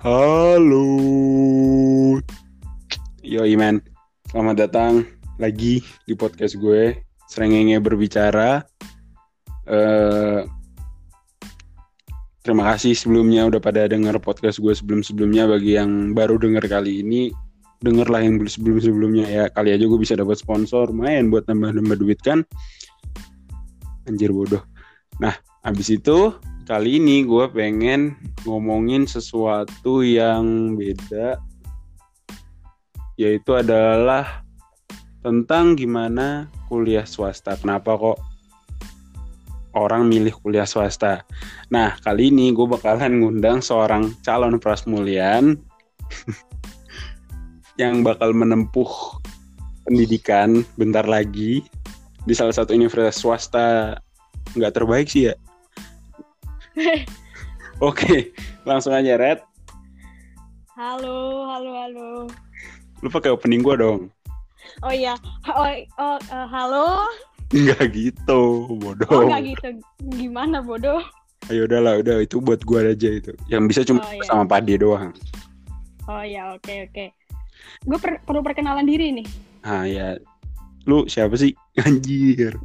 Halo. Yo Iman, selamat datang lagi di podcast gue. Serengenge berbicara. Eh, terima kasih sebelumnya udah pada denger podcast gue sebelum-sebelumnya. Bagi yang baru denger kali ini, dengerlah yang sebelum-sebelumnya ya. Kali aja gue bisa dapat sponsor, main buat nambah-nambah duit kan. Anjir bodoh. Nah, abis itu kali ini gue pengen ngomongin sesuatu yang beda yaitu adalah tentang gimana kuliah swasta. Kenapa kok orang milih kuliah swasta? Nah, kali ini gue bakalan ngundang seorang calon prasmulian yang bakal menempuh pendidikan bentar lagi di salah satu universitas swasta nggak terbaik sih ya. Oke, langsung aja Red. Halo, halo, halo. Lu pakai opening gua dong. Oh iya, oh, oh uh, halo. Enggak gitu, bodoh. Oh enggak gitu, gimana bodoh? Ayo udahlah, udah itu buat gua aja itu. Yang bisa cuma Oh, iya. sama Pade doang. Oh iya, oke oke. Gue per- perlu perkenalan diri nih. Ah ya, lu siapa sih? Anjir.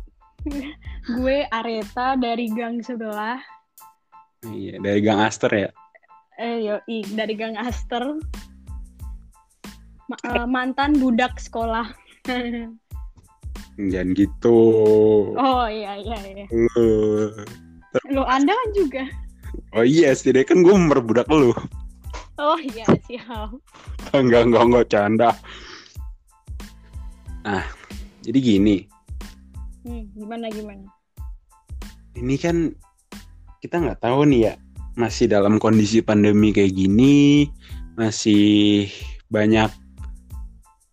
Gue Areta dari gang sebelah. Iya, dari Gang Aster ya. Eh yo, dari gang Aster. Ma- eh, mantan budak sekolah. Jangan gitu. oh iya iya iya. Lu. Anda kan juga. Oh iya, setidaknya kan gue memperbudak lu. Oh iya siap. enggak, enggak, enggak, canda. Nah, jadi gini. Hmm, gimana gimana? ini kan kita nggak tahu nih ya masih dalam kondisi pandemi kayak gini masih banyak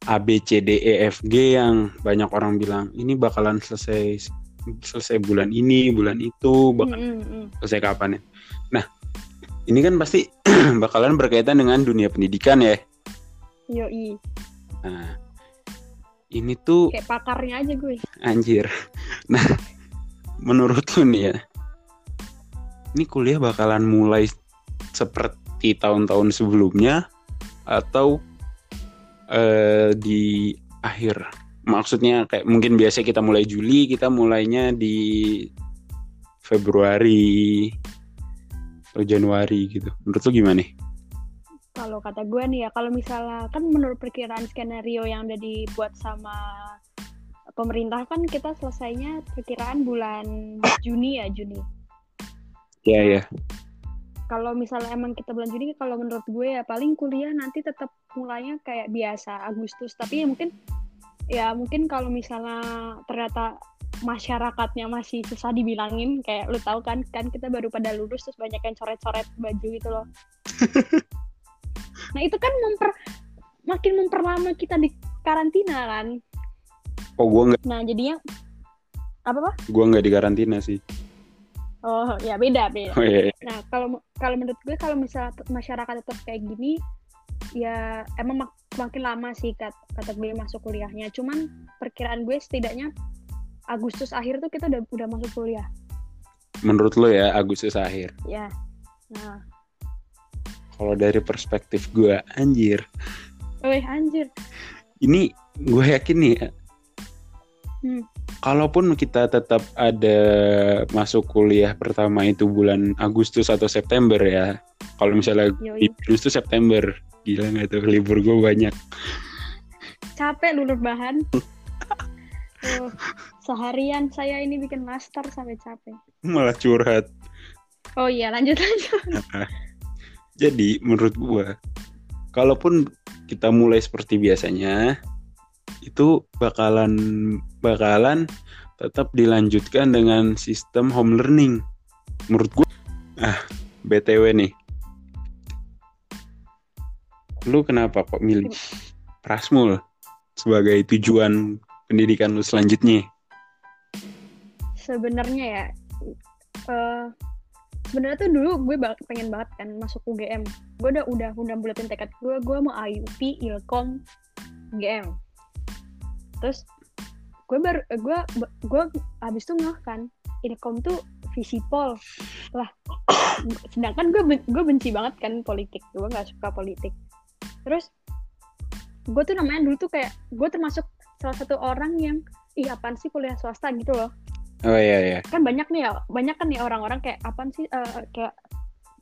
A B C D E F G yang banyak orang bilang ini bakalan selesai selesai bulan ini bulan itu bakal Hmm, hmm, hmm. selesai kapan ya nah ini kan pasti bakalan berkaitan dengan dunia pendidikan ya Yoi. nah ini tuh Kayak pakarnya aja gue. Anjir. Nah, menurut lu nih ya, ini kuliah bakalan mulai seperti tahun-tahun sebelumnya atau eh, di akhir? Maksudnya kayak mungkin biasa kita mulai Juli, kita mulainya di Februari atau Januari gitu. Menurut lu gimana nih? kalau kata gue nih ya kalau misalnya kan menurut perkiraan skenario yang udah dibuat sama pemerintah kan kita selesainya perkiraan bulan Juni ya Juni Ya ya. kalau misalnya emang kita bulan Juni kalau menurut gue ya paling kuliah nanti tetap mulainya kayak biasa Agustus tapi ya mungkin ya mungkin kalau misalnya ternyata masyarakatnya masih susah dibilangin kayak lu tahu kan kan kita baru pada lulus terus banyak yang coret-coret baju gitu loh nah itu kan memper makin memperlama kita di karantina kan Oh gua nggak, nah jadinya apa apa gua nggak di karantina sih. Oh ya beda beda Oh iya. iya. Nah, kalau kalau menurut gue kalau misalnya t- masyarakat tetap kayak gini ya emang mak- makin lama sih kat, kata gue masuk kuliahnya. Cuman perkiraan gue setidaknya Agustus akhir tuh kita udah udah masuk kuliah. Menurut lu ya Agustus akhir. Ya. Nah, Kalau dari perspektif gue, anjir. weh anjir. Ini gue yakin nih ya. Hmm. Kalaupun kita tetap ada masuk kuliah pertama itu bulan Agustus atau September ya. Kalau misalnya libur itu September. Gila nggak tuh libur gue banyak. Capek lulur bahan. Oh, seharian saya ini bikin master sampai capek. Malah curhat. Oh iya, lanjut lanjut. Jadi menurut gue, kalaupun kita mulai seperti biasanya, itu bakalan bakalan tetap dilanjutkan dengan sistem home learning. Menurut gue, ah btw nih, lu kenapa kok milih Prasmul sebagai tujuan pendidikan lu selanjutnya? sebenarnya ya eh sebenarnya tuh dulu gue pengen banget kan masuk UGM gue udah udah udah bulatin tekad gue gue mau IUP Ilkom UGM terus gue baru eh, gue gue abis itu ngeh kan Ilkom tuh visipol lah sedangkan gue gue benci banget kan politik gue nggak suka politik. Terus gue tuh namanya dulu tuh kayak gue termasuk salah satu orang yang ih apaan sih kuliah swasta? gitu loh. Oh iya iya. Kan banyak nih ya banyak kan nih orang-orang kayak apaan sih uh, kayak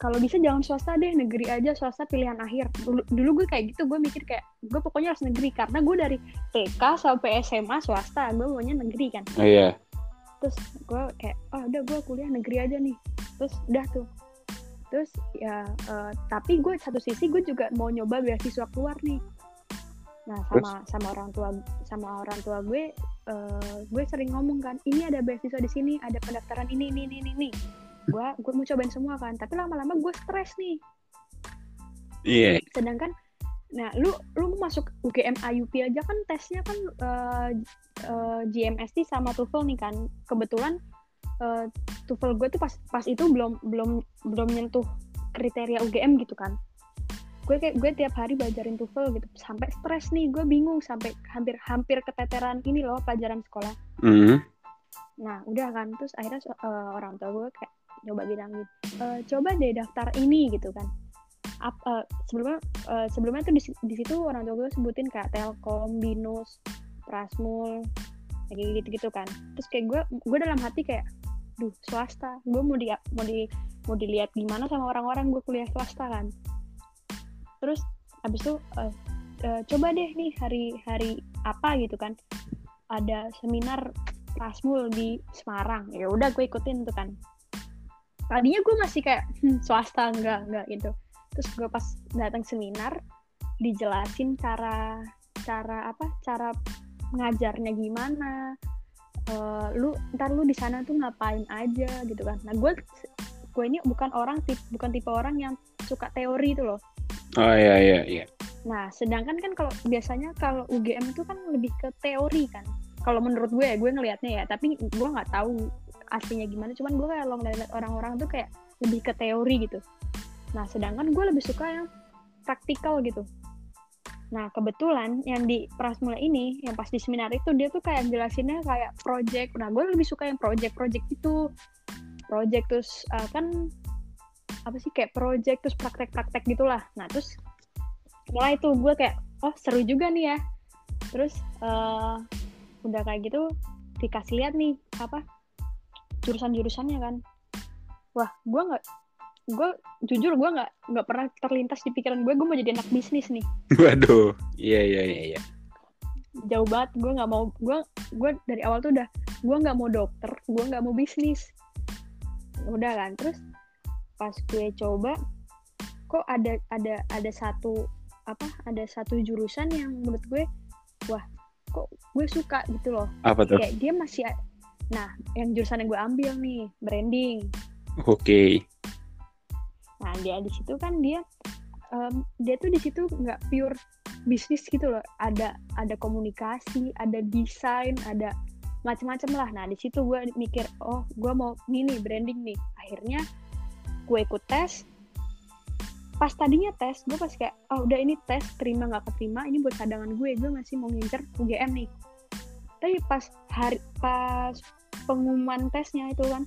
kalau bisa jangan swasta deh negeri aja swasta pilihan akhir. Dulu, dulu gue kayak gitu gue mikir kayak gue pokoknya harus negeri. Karena gue dari TK sampai SMA swasta gue maunya negeri kan. Oh iya. Terus gue kayak oh udah gue kuliah negeri aja nih. Terus udah tuh. Terus ya uh, tapi gue satu sisi gue juga mau nyoba beasiswa keluar nih. Nah sama terus? sama orang tua sama orang tua gue uh, gue sering ngomong kan ini ada beasiswa di sini ada pendaftaran ini ini ini ini gue gue mau cobain semua kan tapi lama-lama gue stres nih iya yeah. sedangkan nah lu lu mau masuk UGM IUP aja kan tesnya kan uh, uh, GMST sama TOEFL nih kan kebetulan uh, TOEFL gue tuh pas pas itu belum belum belum nyentuh kriteria UGM gitu kan gue kayak gue tiap hari belajarin TOEFL gitu sampai stres nih gue bingung sampai hampir hampir keteteran ini loh pelajaran sekolah mm -hmm. nah udah kan terus akhirnya uh, orang tua gue kayak coba bilang gitu e, coba deh daftar ini gitu kan Up, uh, sebelumnya uh, sebelumnya tuh di, di situ orang tua gue sebutin kayak Telkom, Binus, Prasmul, kayak gitu gitu kan. Terus kayak gue gue dalam hati kayak, duh swasta, gue mau di mau di mau dilihat gimana sama orang-orang gue kuliah swasta kan. Terus abis itu uh, uh, coba deh nih hari hari apa gitu kan, ada seminar Prasmul di Semarang. Ya udah gue ikutin tuh kan tadinya gue masih kayak hm, swasta enggak enggak gitu. Terus gue pas datang seminar dijelasin cara cara apa cara ngajarnya gimana uh, lu ntar lu di sana tuh ngapain aja gitu kan. Nah gue gue ini bukan orang tip, bukan tipe orang yang suka teori itu loh. Oh iya iya iya. Nah sedangkan kan kalau biasanya kalau UGM itu kan lebih ke teori kan. Kalau menurut gue gue ngelihatnya ya tapi gue nggak tahu aslinya gimana. Cuman gue kayak long ngeliat orang-orang tuh kayak lebih ke teori gitu. Nah sedangkan gue lebih suka yang praktikal gitu. Nah kebetulan yang di Prasmula ini yang pas di seminar itu dia tuh kayak jelasinnya kayak project. Nah gue lebih suka yang project-project itu project terus uh, kan apa sih kayak project terus praktek-praktek gitulah. Nah terus mulai tuh gue kayak oh seru juga nih ya. Terus uh, udah kayak gitu dikasih lihat nih apa jurusan-jurusannya kan. Wah gue nggak gue jujur gue nggak nggak pernah terlintas di pikiran gue gue mau jadi anak bisnis nih. Waduh. Iya iya iya iya. Jauh banget gue nggak mau gue gue dari awal tuh udah gue nggak mau dokter gue nggak mau bisnis. Udah kan terus pas gue coba kok ada ada ada satu apa ada satu jurusan yang menurut gue wah kok gue suka gitu loh. Apa tuh? Kayak dia masih Nah, yang jurusan yang gue ambil nih, branding. Oke. Okay. Nah, dia di situ kan dia um, dia tuh di situ nggak pure bisnis gitu loh. Ada ada komunikasi, ada desain, ada macam-macam lah. Nah, di situ gue mikir, oh, gue mau nih branding nih. Akhirnya gue ikut tes. Pas tadinya tes, gue pas kayak, oh udah ini tes, terima nggak keterima, ini buat cadangan gue, gue masih mau ngincer UGM nih. Tapi pas hari pas pengumuman tesnya itu kan.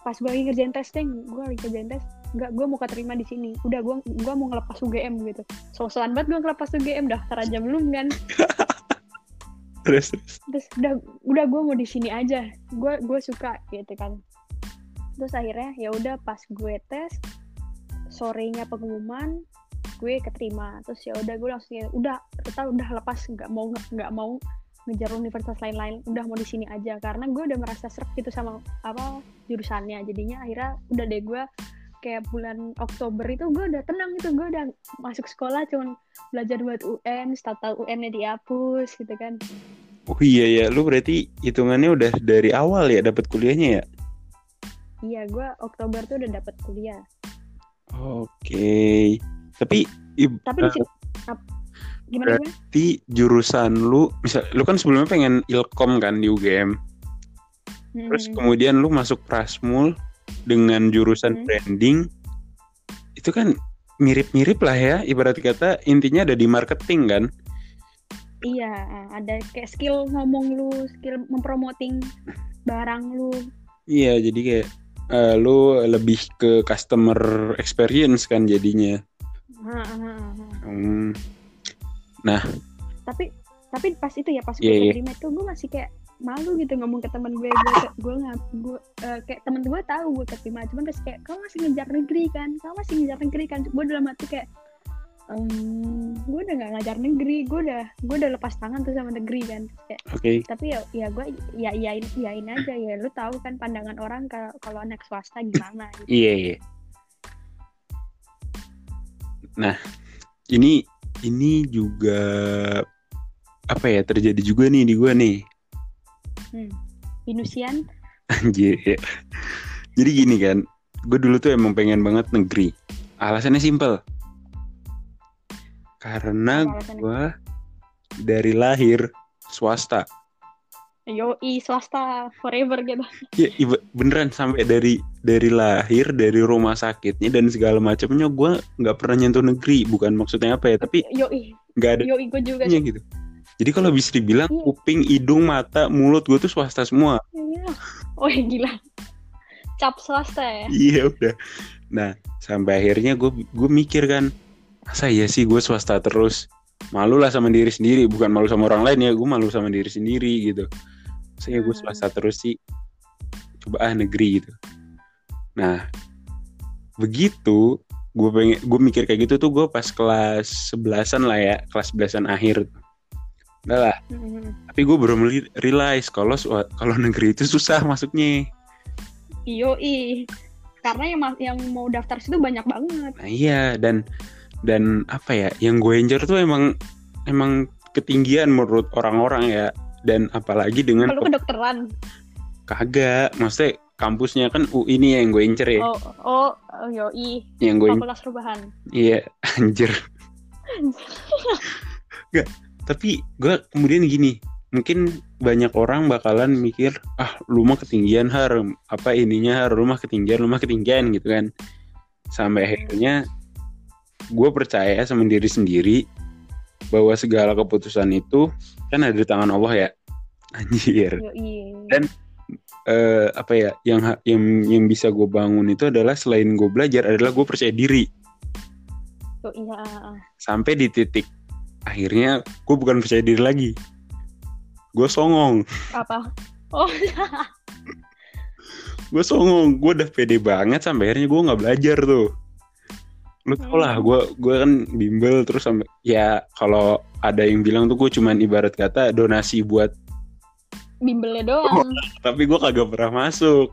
Pas gue lagi ngerjain testing gue lagi ngerjain tes. Nggak gue mau keterima di sini. Udah gue gue mau ngelepas UGM gitu. So-soan banget gue ngelepas UGM daftar aja belum kan. Terus terus. Udah udah gue mau di sini aja. Gue gue suka gitu kan. Terus akhirnya ya udah pas gue tes sorenya pengumuman gue keterima. Terus ya udah gue langsung udah kita udah lepas. Nggak mau nggak mau ngejar universitas lain-lain udah mau di sini aja. Karena gue udah merasa serak gitu sama apa jurusannya. Jadinya akhirnya udah deh gue kayak bulan Oktober itu gue udah tenang gitu. Gue udah masuk sekolah cuman belajar buat UN tahu UN-nya dihapus gitu kan. Oh iya ya lu berarti hitungannya udah dari awal ya dapat kuliahnya ya? Iya gue Oktober tuh udah dapat kuliah. Oke. Okay. tapi tapi di situ Gimana Berarti jurusan lu, misal lu kan sebelumnya pengen ilkom kan di UGM. Hmm. Terus kemudian lu masuk Prasmul dengan jurusan hmm. branding. Itu kan mirip-mirip lah ya, ibarat kata intinya ada di marketing kan. Iya, ada kayak skill ngomong lu, skill mempromoting barang lu. Iya, jadi kayak eh, lu lebih ke customer experience kan jadinya. Ha, ha, ha. Hmm. Nah, tapi tapi pas itu ya pas gue Iya, iya. keterima itu gue masih kayak malu gitu ngomong ke teman gue gue gue nggak gue eh, kayak temen gue tahu gue keterima cuman terus kayak kamu masih ngejar negeri kan kamu masih ngejar negeri kan gue dalam hati kayak "Em, gue udah nggak ngajar negeri gue udah gue udah lepas tangan tuh sama negeri kan kayak oke. tapi ya ya gue ya iyain iyain aja ya lu tahu kan pandangan orang kalau kalau anak swasta gimana gitu Iya, iya. Nah, ini ini juga apa ya terjadi juga nih di gua nih. Inusian Anjir. ya. Jadi gini kan, gue dulu tuh emang pengen banget negeri. Alasannya simpel. Karena gue dari lahir swasta. Yoi swasta forever gitu Ya iba- beneran sampai dari dari lahir dari rumah sakitnya dan segala macamnya gue nggak pernah nyentuh negeri. Bukan maksudnya apa ya, tapi yoi nggak ada yoi gue juga nya gitu. Jadi kalau bisa dibilang Iya. kuping, hidung, mata, mulut gue tuh swasta semua. Iya. Oh gila. Cap swasta ya. Iya udah. Nah sampai akhirnya gue gue mikir kan, masa iya sih gue swasta terus. Malu lah sama diri sendiri, bukan malu sama orang lain ya. Gue malu sama diri sendiri gitu. Saya gue Hmm. swasta terus sih. Coba ah negeri gitu. Nah begitu gue pengen gue mikir kayak gitu tuh gue pas kelas sebelasan lah ya kelas sebelasan akhir udah lah Hmm. tapi gue belum li- realize kalau kalau negeri itu susah masuknya Yoi. Karena yang yang mau daftar situ banyak banget. nah iya dan dan apa ya yang gue enjoy tuh emang emang ketinggian menurut orang-orang ya dan apalagi dengan Kalau kedokteran. kagak maksudnya kampusnya kan UI ini yang gue incer ya Oh, oh, oh yoi. yang gue Fakultas perubahan. iya anjir Nggak, tapi gue kemudian gini mungkin banyak orang bakalan mikir ah lu mah ketinggian har apa ininya har lu mah ketinggian lu mah ketinggian gitu kan sampai akhirnya gue percaya sama diri sendiri bahwa segala keputusan itu kan ada di tangan Allah ya anjir Yoi. Dan- Eh, apa ya yang yang yang bisa gue bangun itu adalah selain gue belajar adalah gue percaya diri Yoi. ya. sampai di titik akhirnya gue bukan percaya diri lagi gue songong Apa? Oh, gue songong gue udah pede banget sampai akhirnya gue nggak belajar tuh lu tau lah gue gue kan bimbel terus sampai ya kalau ada yang bilang tuh gue cuman ibarat kata donasi buat bimbelnya doang. tapi gue kagak pernah masuk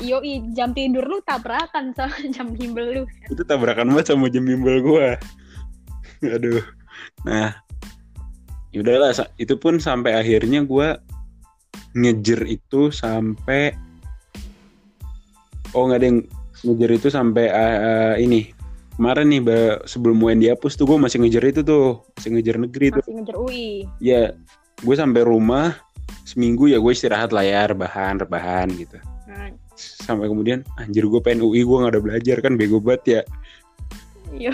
Yoi, jam tidur lu tabrakan sama jam bimbel lu. itu tabrakan banget sama jam bimbel gue aduh nah yaudahlah itu pun sampai akhirnya gue ngejer itu sampai oh nggak ada yang ngejer itu sampai eh, eh, ini kemarin nih ba- sebelum UN dihapus tuh gue masih ngejar itu tuh masih ngejar negeri tuh Masih ngejar UI. ya gue sampai rumah seminggu ya gue istirahat lah ya rebahan rebahan gitu Nah, sampai kemudian anjir gue pengen UI gue nggak ada belajar kan bego banget ya iya.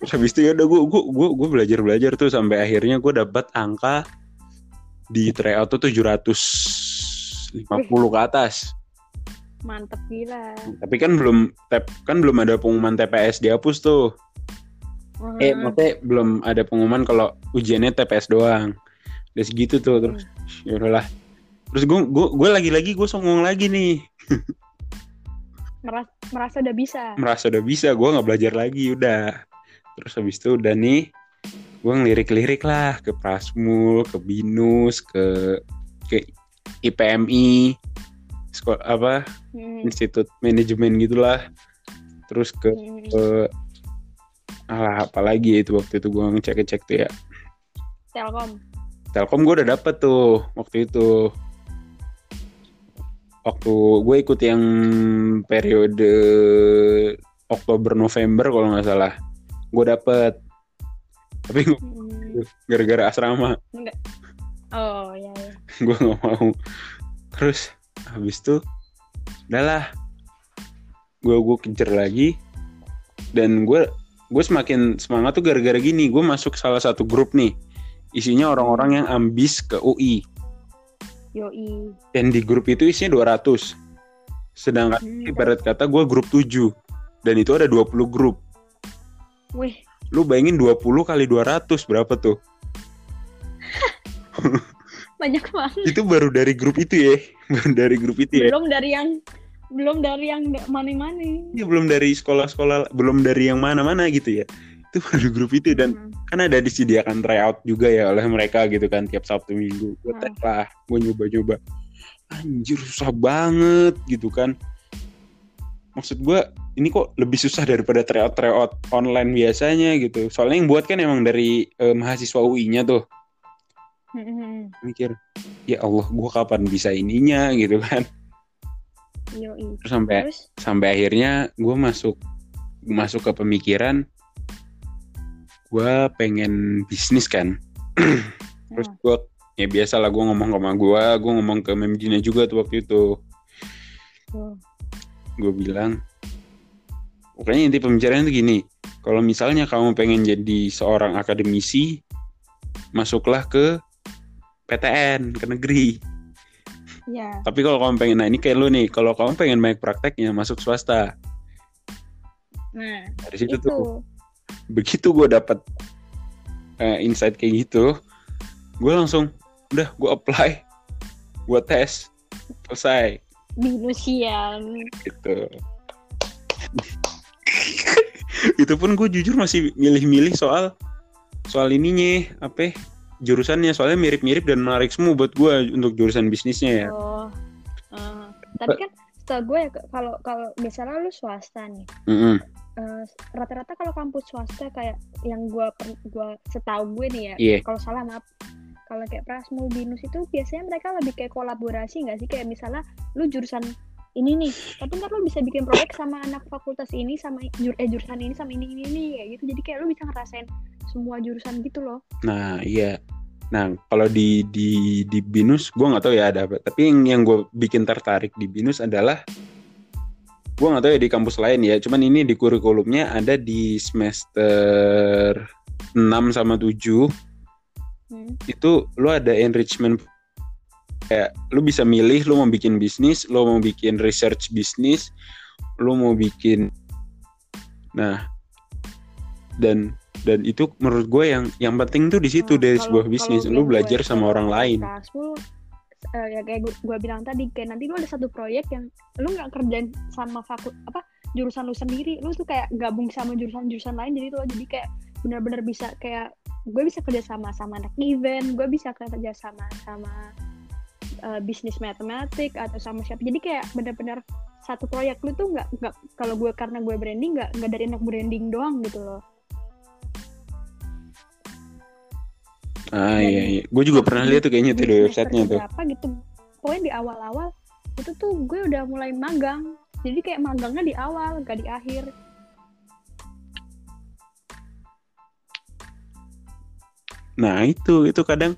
Terus habis itu ya udah gue gue gue gue belajar belajar tuh sampai akhirnya gue dapat angka di tryout tuh 750 ke atas. Mantep gila. Tapi kan belum tep kan belum ada pengumuman TPS dihapus tuh. Eh Hmm. maksudnya belum ada pengumuman kalau ujiannya TPS doang. Udah segitu tuh terus ya udahlah. Terus gue gue gue lagi-lagi gue songong lagi nih. merasa, merasa udah bisa. merasa udah bisa gue nggak belajar lagi udah terus habis itu udah nih gue ngelirik-lirik lah ke Prasmul ke Binus ke ke IPMI sekolah apa Hmm. Institut Manajemen gitulah terus ke, Hmm. ke alah apalagi ya itu waktu itu gue ngecek-ngecek tuh ya Telkom. Telkom gue udah dapet tuh waktu itu waktu gue ikut yang periode Oktober November kalau nggak salah gue dapet tapi gua- Hmm. gara-gara asrama Oh ya ya. gue nggak mau terus habis itu udahlah. Gue gue kejar lagi. Dan gue gue semakin semangat tuh gara-gara gini. Gue masuk salah satu grup nih. Isinya orang-orang yang ambis ke UI Yoi. dan di grup itu isinya 200 Sedangkan Hmm, ibarat kata gue grup 7 dan itu ada 20 grup. Wih, Lu bayangin 20 kali 200 berapa tuh? banyak banget. Itu baru dari grup itu ya. Baru dari grup itu ya. Belum dari yang belum dari yang money-money. Iya, belum dari sekolah-sekolah, belum dari yang mana-mana gitu ya. Itu baru grup itu dan Hmm. kan ada disediakan tryout juga ya oleh mereka gitu kan tiap Sabtu Minggu. Gue Hmm. lah, gue nyoba-nyoba. Anjir susah banget gitu kan. Maksud gue ini kok lebih susah daripada tryout tryout online biasanya gitu. Soalnya yang buat kan emang dari eh, mahasiswa UI-nya tuh. Mikir, ya Allah gue kapan bisa ininya gitu kan. Yoi. Terus sampai Terus sampai akhirnya gue masuk masuk ke pemikiran gue pengen bisnis kan terus Hmm. gue ya biasa lah gue ngomong sama gue gue ngomong ke Memdina juga tuh waktu itu gue bilang pokoknya inti pembicaraan itu gini kalau misalnya kamu pengen jadi seorang akademisi masuklah ke PTN ke negeri Ya. tapi kalau kamu pengen nah ini kayak lu nih kalau kamu pengen banyak prakteknya masuk swasta Nah, dari situ itu. tuh begitu gue dapat eh, insight kayak gitu gue langsung udah gue apply gue tes selesai Binusian. gitu itu pun gue jujur masih milih-milih soal soal ininya apa ya, jurusannya soalnya mirip-mirip dan menarik semua buat gue untuk jurusan bisnisnya ya Oh. eh, tapi kan setahu gue ya kalau kalau misalnya lu swasta nih, Mm-mm. eh, rata-rata kalau kampus swasta kayak yang gue gua setahu gue nih ya, Iya. kalau salah maaf. Kalau kayak Prasmul Binus itu biasanya mereka lebih kayak kolaborasi nggak sih? Kayak misalnya lu jurusan ini nih, tapi ntar lu bisa bikin proyek sama anak fakultas ini sama jur eh jurusan ini sama ini ini ini kayak gitu. Jadi kayak lu bisa ngerasain semua jurusan gitu loh. Nah iya. Nah kalau di di di binus gue nggak tahu ya ada apa. Tapi yang yang gue bikin tertarik di binus adalah gue nggak tahu ya di kampus lain ya. Cuman ini di kurikulumnya ada di semester 6 sama 7 Hmm. itu lu ada enrichment kayak lu bisa milih lu mau bikin bisnis, lu mau bikin research bisnis, lu mau bikin nah dan dan itu menurut gue yang yang penting tuh di situ Nah, dari kalau- sebuah bisnis. lu belajar sama orang lain. Prasmul, eh, ya kayak gue, gue bilang tadi kayak nanti lu ada satu proyek yang lu nggak kerjain sama fakul apa jurusan lu sendiri. Lu tuh kayak gabung sama jurusan-jurusan lain. Jadi tuh jadi kayak benar-benar bisa kayak gue bisa kerja sama sama anak event. Gue bisa kerja sama sama eh, bisnis matematik atau sama siapa. Jadi kayak benar-benar satu proyek. Lu tuh nggak nggak kalau gue karena gue branding nggak nggak dari anak branding doang gitu loh ah Dan- iya iya. Gue juga pernah lihat tuh kayaknya tuh di websitenya tuh. keberapa gitu. Pokoknya di awal-awal itu tuh gue udah mulai magang. Jadi kayak magangnya di awal gak di akhir. Nah itu itu kadang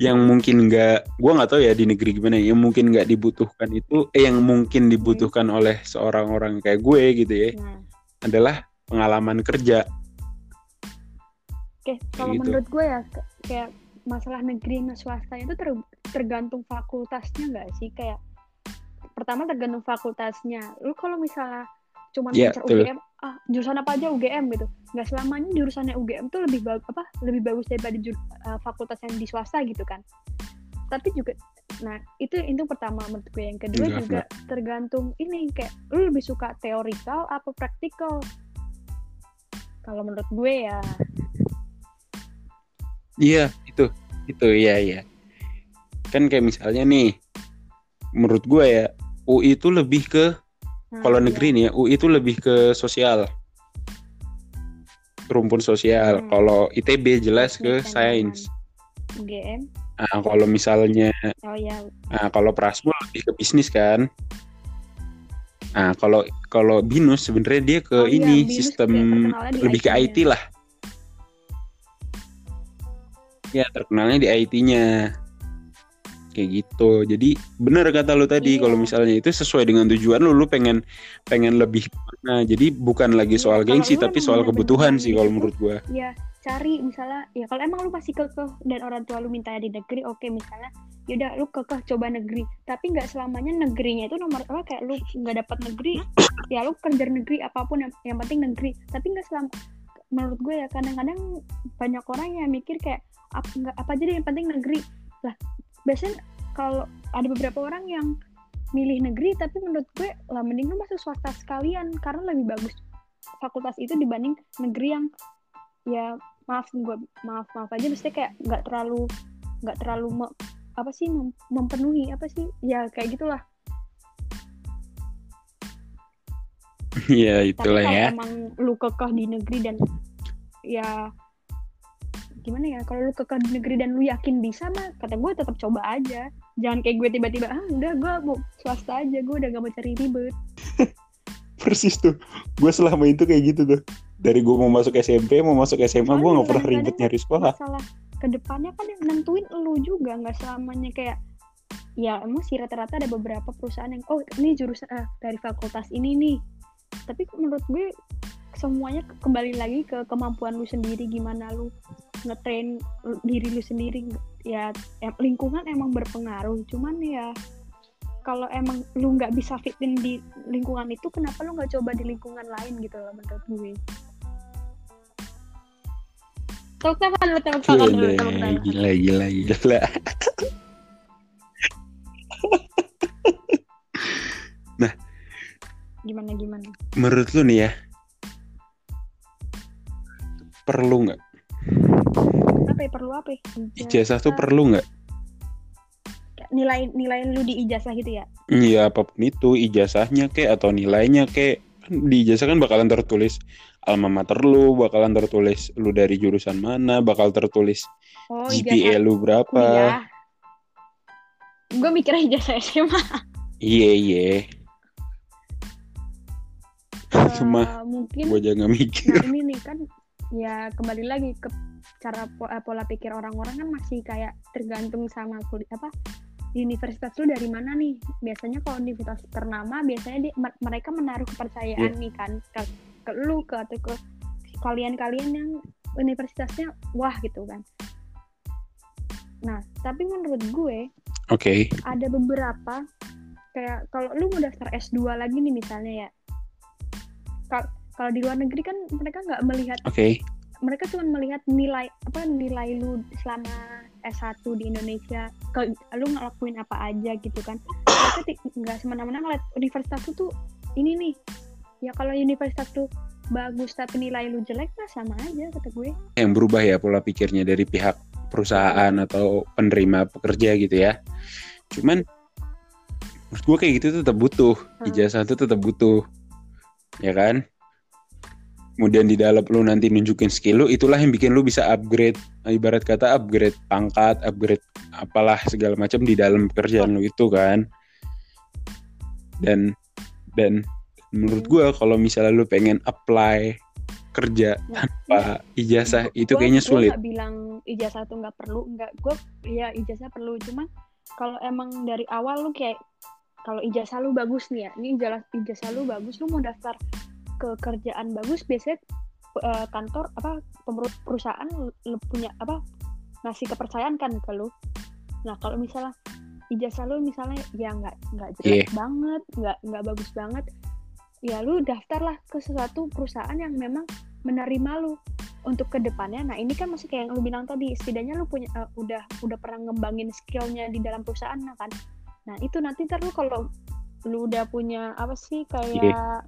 yang mungkin nggak gue nggak tahu ya di negeri gimana ya, yang mungkin nggak dibutuhkan itu eh yang mungkin dibutuhkan oleh seorang orang kayak gue gitu ya nah. adalah pengalaman kerja oke kalau gitu. menurut gue ya kayak masalah negeri sama swasta itu ter- tergantung fakultasnya nggak sih? Kayak pertama tergantung fakultasnya. Lu kalau misalnya cuman Iya, ngincer betul. UGM ah jurusan apa aja UGM gitu. Nggak selamanya jurusannya UGM tuh lebih bagus apa lebih bagus daripada jur- eh, fakultas yang di swasta gitu kan. Tapi juga nah itu itu pertama menurut gue. Yang kedua Enggak, juga tergantung ini kayak lu lebih suka teorikal apa praktikal? Kalau menurut gue ya Iya, itu. Itu iya iya. Kan kayak misalnya nih menurut gue ya UI itu lebih ke nah, kalau iya. negeri nih ya UI itu lebih ke sosial. Rumpun sosial. Hmm. Kalau ITB jelas ke Teknik dan sains. UGM Nah, kalau misalnya oh ya nah, kalau Prasmul lebih ke bisnis kan. Nah, kalau kalau Binus sebenarnya dia ke Oh iya, ini Binus sistem lebih ke IT-nya. IT lah. Ya, terkenalnya di IT-nya. kayak gitu. Jadi bener kata lu tadi Iya. kalau misalnya itu sesuai dengan tujuan lu lu pengen pengen lebih nah jadi bukan lagi Iya, soal kalau gengsi tapi soal kebutuhan sih kalau menurut gua. Ya cari misalnya ya kalau emang lu masih kekeh dan orang tua lu mintanya di negeri oke misalnya yaudah lu kekeh coba negeri. Tapi nggak selamanya negerinya itu nomor apa kayak lu nggak dapat negeri ya lu kerja negeri apa pun yang, yang penting negeri. Tapi nggak selam menurut gue ya kadang-kadang banyak orang yang mikir kayak apa nggak apa aja deh yang penting negeri. Lah biasanya kalau ada beberapa orang yang milih negeri tapi menurut gue lah mending lu masuk swasta sekalian karena lebih bagus fakultas itu dibanding negeri yang ya maaf gue maaf maaf aja mesti kayak nggak terlalu nggak terlalu me- apa sih mem- mempenuhi apa sih ya kayak gitulah. Iya tapi itulah kalau ya. emang lu kekeh di negeri dan ya gimana ya kalau lu kekeh di negeri dan lu yakin bisa mah kata gue tetap coba aja. Jangan kayak gue tiba-tiba ah udah gue mau swasta aja gue udah gak mau cari ribet. Persis tuh. Gue selama itu kayak gitu tuh. Dari gue mau masuk SMP mau masuk SMA gue nggak pernah ribet nyari sekolah. masalah ke depannya kan yang nentuin lu juga nggak selamanya kayak ya emang sih rata-rata ada beberapa perusahaan yang oh ini jurusan ah, dari fakultas ini nih. Tapi menurut gue semuanya ke- kembali lagi ke kemampuan lu sendiri gimana lu ngetrain diri lu sendiri ya lingkungan emang berpengaruh cuman ya kalau emang lu nggak bisa fitin di lingkungan itu kenapa lu nggak coba di lingkungan lain gitu loh menurut gue. Tepuk tangan dulu tepuk tangan dulu Gila, tepuk tangan gila, gila, gila. gimana gimana? Menurut lu nih ya, perlu nggak apa ya perlu apa ya? ijazah tuh perlu nggak? nilai nilai lu di ijazah gitu ya Iya apa pun itu ijazahnya kek atau nilainya kek kan di ijazah kan bakalan tertulis alma mater lu, bakalan tertulis lu dari jurusan mana, bakal tertulis oh GPA ijazah lu berapa. kuliah gue mikirnya ijazah SMA Iya iya, Cuma Eh, mungkin gue jangan mikir. nah ini nih kan ya kembali lagi ke cara eh, pola pikir orang-orang kan masih kayak tergantung sama kuliah apa universitas lu dari mana nih. Biasanya kalau universitas ternama biasanya di, mer- mereka menaruh kepercayaan Iya. nih kan ke, ke lu ke atau ke kalian-kalian yang universitasnya wah gitu kan. Nah tapi menurut gue Oke, ada beberapa kayak kalau lu mau daftar S2 lagi nih misalnya ya kalau di luar negeri kan mereka nggak melihat oke, mereka cuma melihat nilai apa nilai lu selama S1 di Indonesia. Ke lu ngelakuin apa aja gitu kan. Mereka nggak semena-mena ngeliat universitas lu tuh ini nih. Ya kalau universitas lu bagus tapi nilai lu jelek nah sama aja kata gue. Yang berubah ya pola pikirnya dari pihak perusahaan atau penerima pekerja gitu ya. Cuman menurut gue kayak gitu tetap butuh. Hmm. ijazah itu tetap butuh, ya kan? Kemudian di dalam lu nanti nunjukin skill lu, itulah yang bikin lu bisa upgrade, ibarat kata upgrade pangkat, upgrade apalah segala macam di dalam pekerjaan lu itu kan. Dan dan menurut gue kalau misalnya lu pengen apply kerja Nah, tanpa ijazah itu Gua- kayaknya gua sulit. nggak bilang ijazah tuh nggak perlu nggak gue ya ijazah perlu cuman kalau emang dari awal lu kayak kalau ijazah lu bagus nih ya ini ijazah ijazah lu bagus lu mau daftar ke kerjaan bagus biasanya eh, kantor apa perusahaan punya apa ngasih kepercayaan kan ke lu. Nah kalau misalnya ijazah lu misalnya ya nggak nggak jelek banget nggak nggak bagus banget ya lu daftarlah ke sesuatu perusahaan yang memang menerima lu untuk ke depannya nah ini kan masih kayak yang lu bilang tadi setidaknya lu punya eh, udah udah pernah ngembangin skillnya di dalam perusahaan nah kan. Nah itu nanti ntar lu kalau lu udah punya apa sih kayak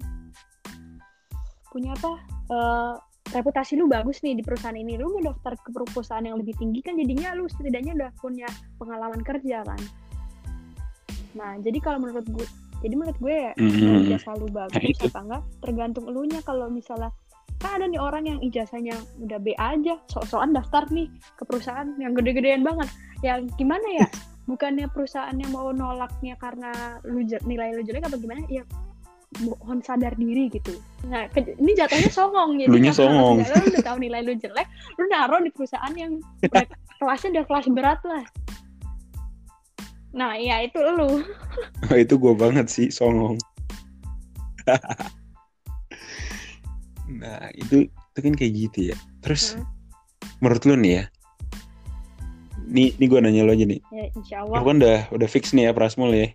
punya apa? Eh, reputasi lu bagus nih di perusahaan ini. Lu mau daftar ke perusahaan yang lebih tinggi kan jadinya lu setidaknya udah punya pengalaman kerja kan. Nah jadi kalau menurut gue jadi menurut gue ya Mhm. mau ijazah lu bagus Nah, itu. apa enggak tergantung elunya. Kalau misalnya kan ada nih orang yang ijazahnya udah B aja sok-sokan daftar nih ke perusahaan yang gede-gedean banget. Ya gimana ya? Bukannya perusahaan yang mau nolaknya karena lu nilai lu jelek apa gimana? Ya mohon sadar diri gitu nah ini jatuhnya songong jadi Lunya songong. lu udah tahu nilai lu jelek lu naruh di perusahaan yang kelasnya udah kelas berat lah Nah, iya itu lu. Itu gue banget sih songong. nah itu itu kan kayak gitu ya. Terus Hmm. menurut lu nih ya, nih nih gue nanya lo aja nih. Ya, insya Lu Allah. kan udah udah fix nih ya Prasmul ya.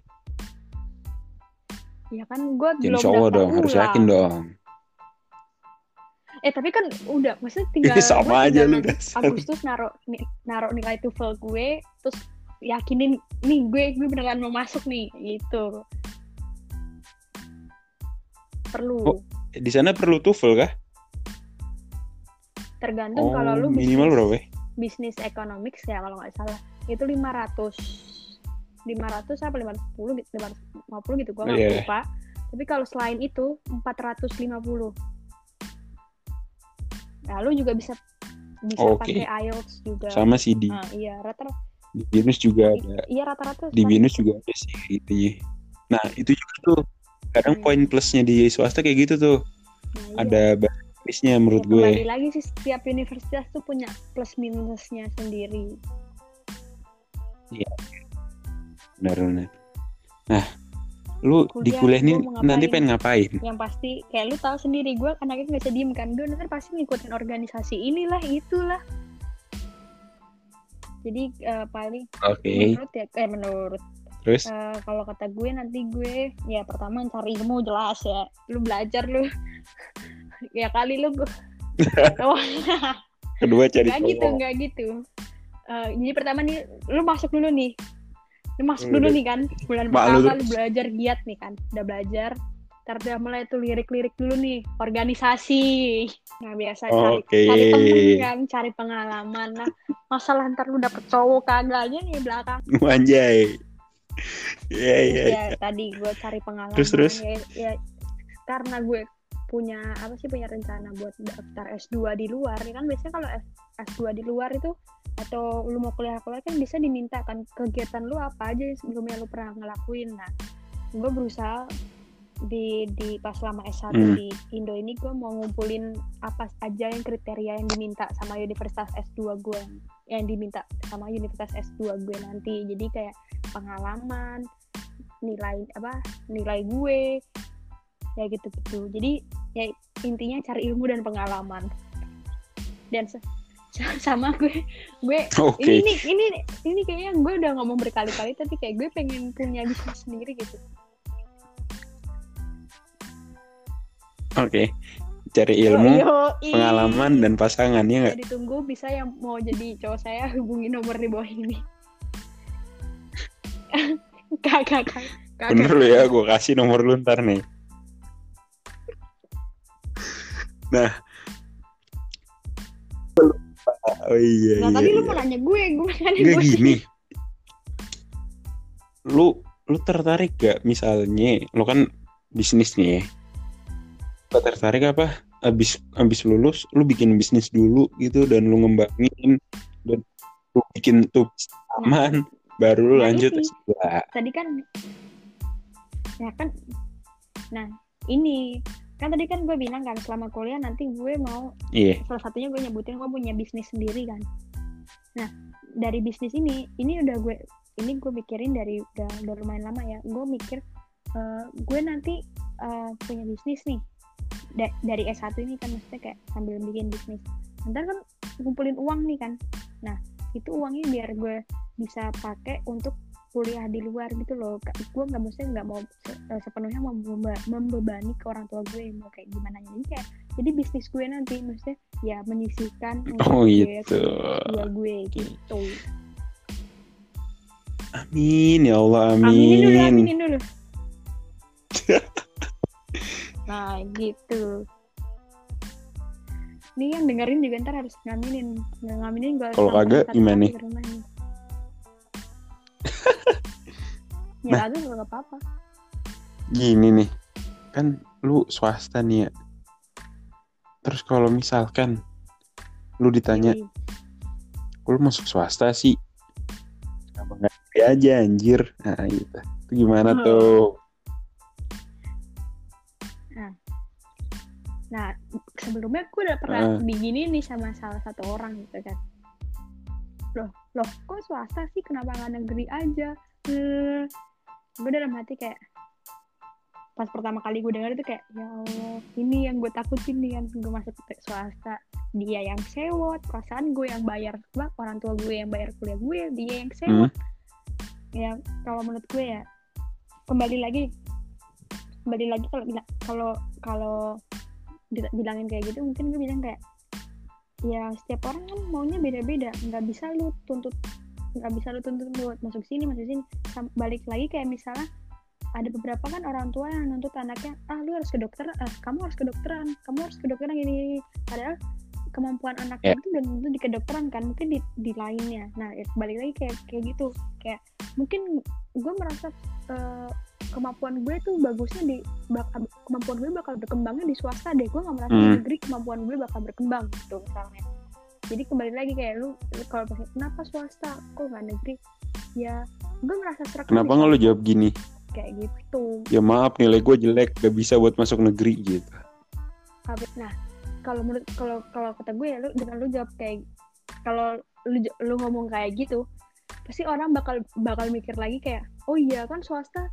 Ya kan gue Ya, belum insya Allah dong, harus yakin dong. Eh tapi kan udah, maksudnya tinggal Ini sama aja lu. Agustus naruh naruh nilai TOEFL gue, terus yakinin nih gue gue beneran mau masuk nih gitu. Perlu Oh, Di sana perlu TOEFL kah? tergantung Oh, kalau lu minimal bisnis, berapa? bisnis economics ya kalau nggak salah itu 500 500 apa 510 gitu 550 gitu gue nggak Iya. lupa tapi kalau selain itu 450 nah lu juga bisa bisa Oke. pakai IELTS juga Sama sih di, Nah, iya rata-rata di binus juga ada. iya rata-rata Di binus juga ada sih kayak gitu ya. Nah itu juga tuh. Kadang Hmm. poin plusnya di swasta kayak gitu tuh. nah, iya. Ada bahasa Inggrisnya menurut Ya, gue. lagi sih setiap universitas tuh punya plus minusnya sendiri Benar-benar. Nah, lu di Kuliah, kuliah ini nanti pengen ngapain? yang pasti kayak lu tahu sendiri gue anaknya nggak bisa diem kan. Gue nanti pasti ngikutin organisasi inilah itulah. Jadi eh, paling Oke. menurut ya eh menurut. Terus? Eh, kalau kata gue nanti gue ya pertama cari ilmu jelas ya. Lu belajar lu. Ya kali lu gue oh, kedua cari nggak gitu nggak gitu. Eh, jadi pertama nih lu masuk dulu nih masuk Hmm, dulu udah. nih kan. Bulan lu pertama lu belajar giat nih kan. Udah belajar. Ntar udah mulai tuh lirik-lirik dulu nih. Organisasi. Nah biasa cari Oke. cari temen kan. Cari pengalaman. Nah masalah ntar lu dapet cowok kagaknya nih belakang. Anjay. Iya iya. ya tadi gue cari pengalaman. Terus, terus? Ya, ya. Karena gue punya apa sih punya rencana buat daftar S2 di luar ya kan? Biasanya kalau S- S2 di luar itu atau lu mau kuliah kuliah kan bisa diminta kan kegiatan lu apa aja yang sebelumnya lu pernah ngelakuin. Nah gue berusaha di di pas lama S1 Hmm. di Indo ini gue mau ngumpulin apa aja yang kriteria yang diminta sama universitas S2 gue yang diminta sama universitas S2 gue nanti. Jadi kayak pengalaman nilai apa nilai gue ya gitu gitu jadi ya intinya cari ilmu dan pengalaman dan sama gue gue Oke. ini ini ini ini kayaknya gue udah ngomong berkali-kali tapi kayak gue pengen punya bisnis sendiri gitu Oke. Cari ilmu, Yoi. pengalaman dan pasangan ya nggak? ditunggu bisa yang mau jadi cowok saya hubungi nomor di bawah ini kagak kagak Bener lu ya, gue kasih nomor lu ntar nih. Nah. Oh iya nah iya. tadi lu iya. mau nanya gue gue nanya gue gini. Lu lu tertarik gak misalnya lu kan bisnis nih ya. Lu tertarik apa? Abis abis lulus lu bikin bisnis dulu gitu dan lu ngembangin dan lu bikin tuh aman baru lu Nah, lanjut ini. S2. tadi kan ya kan nah ini kan tadi kan gue bilang kan selama kuliah nanti gue mau Iya. salah satunya gue nyebutin gue punya bisnis sendiri kan. Nah dari bisnis ini ini udah gue ini gue mikirin dari udah, udah lumayan lama ya. Gue mikir eh, gue nanti eh, punya bisnis nih. Da- dari S1 ini kan maksudnya kayak sambil bikin bisnis. Ntar kan ngumpulin uang nih kan. Nah itu uangnya biar gue bisa pakai untuk kuliah di luar gitu loh. Gue nggak maksudnya nggak mau se- eh, sepenuhnya membe- membebani ke orang tua gue mau kayak gimana. Jadi kayak jadi bisnis gue nanti maksudnya ya menyisihkan Oh gitu. kedua gue gitu. Amin ya Allah aminin dulu amin. aminin dulu. Nah gitu. Ini yang dengerin juga ntar harus ngaminin. Nggak ngaminin gue Kalau kagak, gimana? Ya Nah. kagak nggak apa-apa Gini nih. Kan lu swasta nih ya. Terus kalau misalkan lu ditanya, Jadi, "Kok lu masuk swasta sih? Kenapa nggak aja anjir? Nah gitu. Itu gimana Oh. tuh? Nah, sebelumnya gue udah pernah Ah. begini nih sama salah satu orang gitu kan. Loh, loh kok swasta sih kenapa nggak negeri aja? eh, gue dalam hati kayak pas pertama kali gue dengar itu kayak ya Allah ini yang gue takutin nih kan gue masuk ke swasta. Dia yang sewot perasaan gue yang bayar bak orang tua gue yang bayar kuliah gue dia yang sewot. Ya kalau menurut gue ya kembali lagi kembali lagi kalau kalau kalau bilangin kayak gitu mungkin gue bilang kayak ya setiap orang kan maunya beda-beda. Nggak bisa lu tuntut nggak bisa lu tuntut buat masuk sini masuk sini balik lagi kayak misalnya ada beberapa kan orang tua yang nuntut anaknya ah lu harus ke dokter ah, kamu harus ke dokteran kamu harus ke dokteran gini, gini. padahal kemampuan anaknya Ya. itu belum tentu di kedokteran kan mungkin di, di lainnya nah ya, balik lagi kayak kayak gitu kayak mungkin gue merasa eh, kemampuan gue tuh bagusnya di bak- kemampuan gue bakal berkembangnya di swasta deh gue nggak merasa di Hmm. negeri kemampuan gue bakal berkembang gitu misalnya jadi kembali lagi kayak lu, lu kalau pas kenapa swasta? Kok nggak negeri? Ya gue merasa serak Kenapa nggak swasta, jawab gini? kayak gitu. Ya maaf nilai gue jelek, gak bisa buat masuk negeri gitu. Habis- nah kalau menurut kalau kalau kata gue ya lu dengan lu jawab kayak kalau lu lu ngomong kayak gitu pasti orang bakal bakal mikir lagi kayak oh iya kan swasta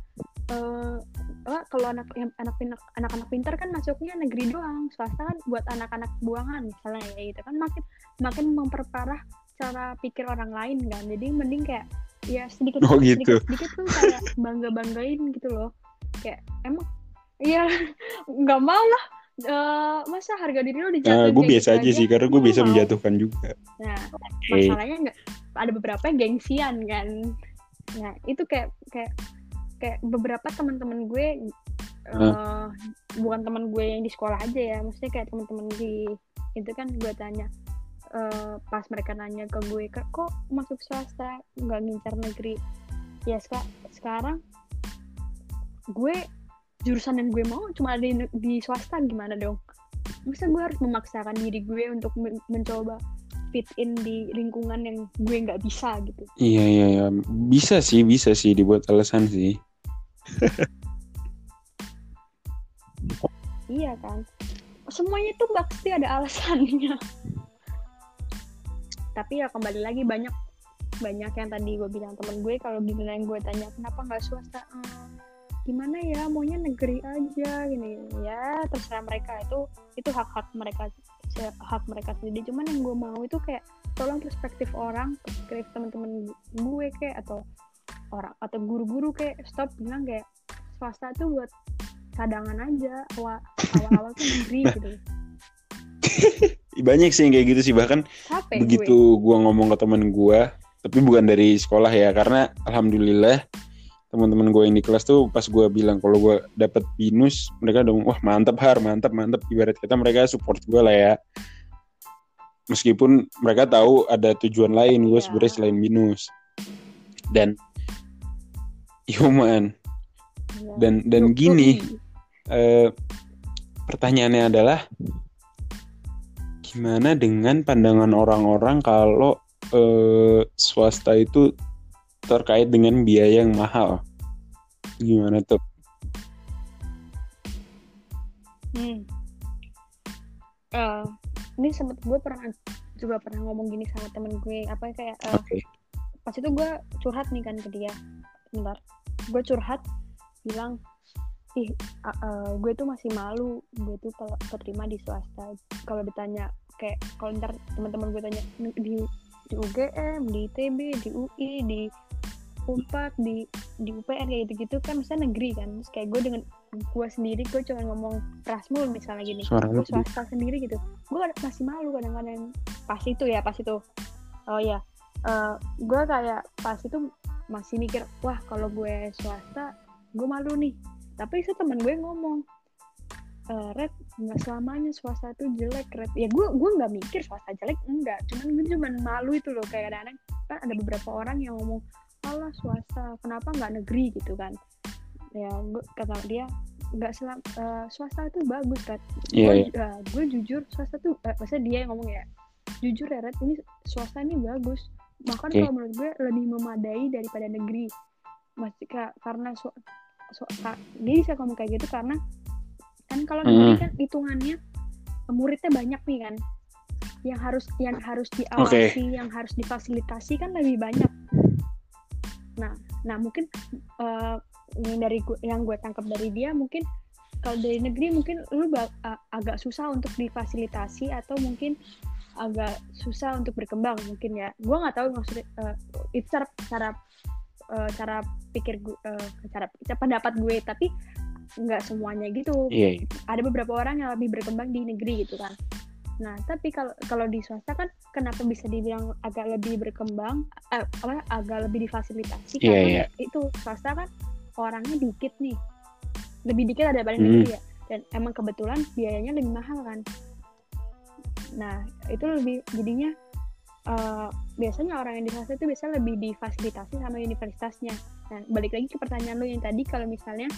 eh ah, kalau anak anak pinak anak-anak pintar kan masuknya negeri doang. Swasta kan buat anak-anak buangan misalnya ya gitu kan. Makin makin memperparah cara pikir orang lain kan jadi mending kayak ya sedikit Oh, gitu. sedikit sedikit tuh kayak bangga banggain gitu loh kayak emang iya nggak mau lah Eh, masa harga diri lo Nah, dijatuhin gue kayak biasa gitu aja sih, karena gue bisa mau. menjatuhkan juga. nah Oke. masalahnya nggak ada beberapa yang gengsian kan nah itu kayak kayak kayak beberapa teman-teman gue eh, bukan teman gue yang di sekolah aja ya maksudnya kayak teman-teman di itu kan gue tanya eh, pas mereka nanya ke gue "Kak, kok masuk swasta? Nggak ngincar negeri? Ya seka- sekarang gue jurusan yang gue mau cuma ada di, di swasta. Gimana dong? Masa gue harus memaksakan diri gue untuk men- mencoba fit in di lingkungan yang gue nggak bisa gitu. Iya iya iya, bisa sih bisa sih dibuat alasan sih. iya kan? Semuanya tuh pasti ada alasannya tapi ya kembali lagi banyak banyak yang tadi gue bilang temen gue kalau gini yang gue tanya kenapa nggak swasta? "Eh, gimana ya maunya negeri aja gini. Ya terserah mereka. Itu itu hak hak mereka hak mereka sendiri. Cuman yang gue mau itu kayak tolong perspektif orang perspektif teman-teman gue kayak atau orang atau guru-guru kayak stop bilang kayak swasta tuh buat cadangan aja awal awal tuh negeri gitu Banyak sih yang kayak gitu sih. Bahkan capek gue. begitu gua ngomong ke temen gua tapi bukan dari sekolah ya karena alhamdulillah teman-teman gue yang di kelas tuh pas gua bilang kalau gua dapet binus mereka dong wah mantap har mantap mantap ibarat kata mereka support gua lah ya. Meskipun mereka tahu ada tujuan lain gue Iya. sebenarnya selain binus. Dan human. Iya. dan dan gini eh, pertanyaannya adalah gimana dengan pandangan orang-orang kalau eh, swasta itu terkait dengan biaya yang mahal? Gimana tuh? Hmm. Eh, ini sempet gue pernah juga pernah ngomong gini sama temen gue apa kayak eh, Oke. pas itu gue curhat nih kan ke dia bentar gue curhat bilang ih a- eh, gue tuh masih malu gue tuh kalau keterima di swasta kalau ditanya kayak kalau ntar teman-teman gue tanya di di UGM di ITB di UI di Unpad di di UPN kayak gitu-gitu kan misalnya negeri kan. Terus kayak gue dengan gue sendiri gue cuma ngomong prasmul misalnya gini. Suara gue swasta sendiri gitu. Gue masih malu kadang-kadang. Pas itu ya pas itu. Oh ya Eh gue kayak pas itu masih mikir wah kalau gue swasta gue malu nih. Tapi itu teman gue ngomong eh Red nggak selamanya swasta itu jelek Red. Ya gue gue nggak mikir swasta jelek enggak. Cuman gue cuman malu itu loh kayak kadang kan ada beberapa orang yang ngomong alah swasta kenapa nggak negeri? gitu kan. Ya gue kata dia nggak selam eh, swasta itu bagus Red. Iya, gue uh, gue jujur swasta tuh uh, maksudnya dia yang ngomong ya jujur ya Red ini swasta ini bagus. Bahkan Oke. kalau menurut gue lebih memadai daripada negeri. Masih ka- karena so, so, ka- dia bisa ngomong kayak gitu karena kan kalau negeri Mm. kan hitungannya muridnya banyak nih kan. Yang harus yang harus diawasi yang harus difasilitasi kan lebih banyak. Nah nah mungkin uh, yang dari gua, yang gue tangkap dari dia mungkin kalau dari negeri mungkin lu uh, agak susah untuk difasilitasi atau mungkin agak susah untuk berkembang mungkin ya. Gue nggak tahu maksudnya uh, itu cara cara uh, cara pikir gue uh, cara, cara pendapat gue. Tapi nggak semuanya gitu. Yeah, yeah. ada beberapa orang yang lebih berkembang di negeri gitu kan. Nah tapi kalau kalau di swasta kan kenapa bisa dibilang agak lebih berkembang eh, apa agak lebih difasilitasi? Yeah, karena yeah. itu swasta kan orangnya dikit nih. Lebih dikit ada Hmm. negeri ya. Dan emang kebetulan biayanya lebih mahal kan. Nah itu lebih jadinya eh, biasanya orang yang di swasta itu biasanya lebih difasilitasi sama universitasnya. Nah balik lagi ke pertanyaan lu yang tadi kalau misalnya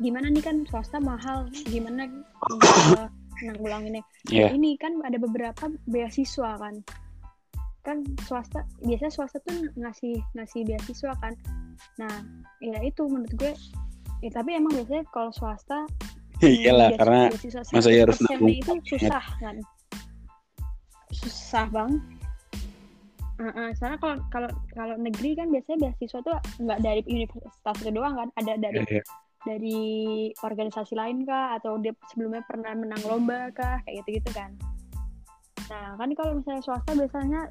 gimana nih kan swasta mahal gimana uh, nanggulanginnya? Iya. ini kan ada beberapa beasiswa kan. Kan swasta biasanya swasta tuh ngasih ngasih beasiswa kan. Nah ya itu menurut gue ya tapi emang biasanya kalau swasta iyalah beasiswa- karena beasiswa masa iya harus 100% nanggung itu susah kan? Susah bang. Heeh, soalnya kalau kalau kalau negeri kan biasanya beasiswa tuh nggak dari universitas itu doang kan ada dari Iya, iya. Dari organisasi lain kah? Atau dia sebelumnya pernah menang lomba kah? Kayak gitu gitu kan. Nah kan kalau misalnya swasta biasanya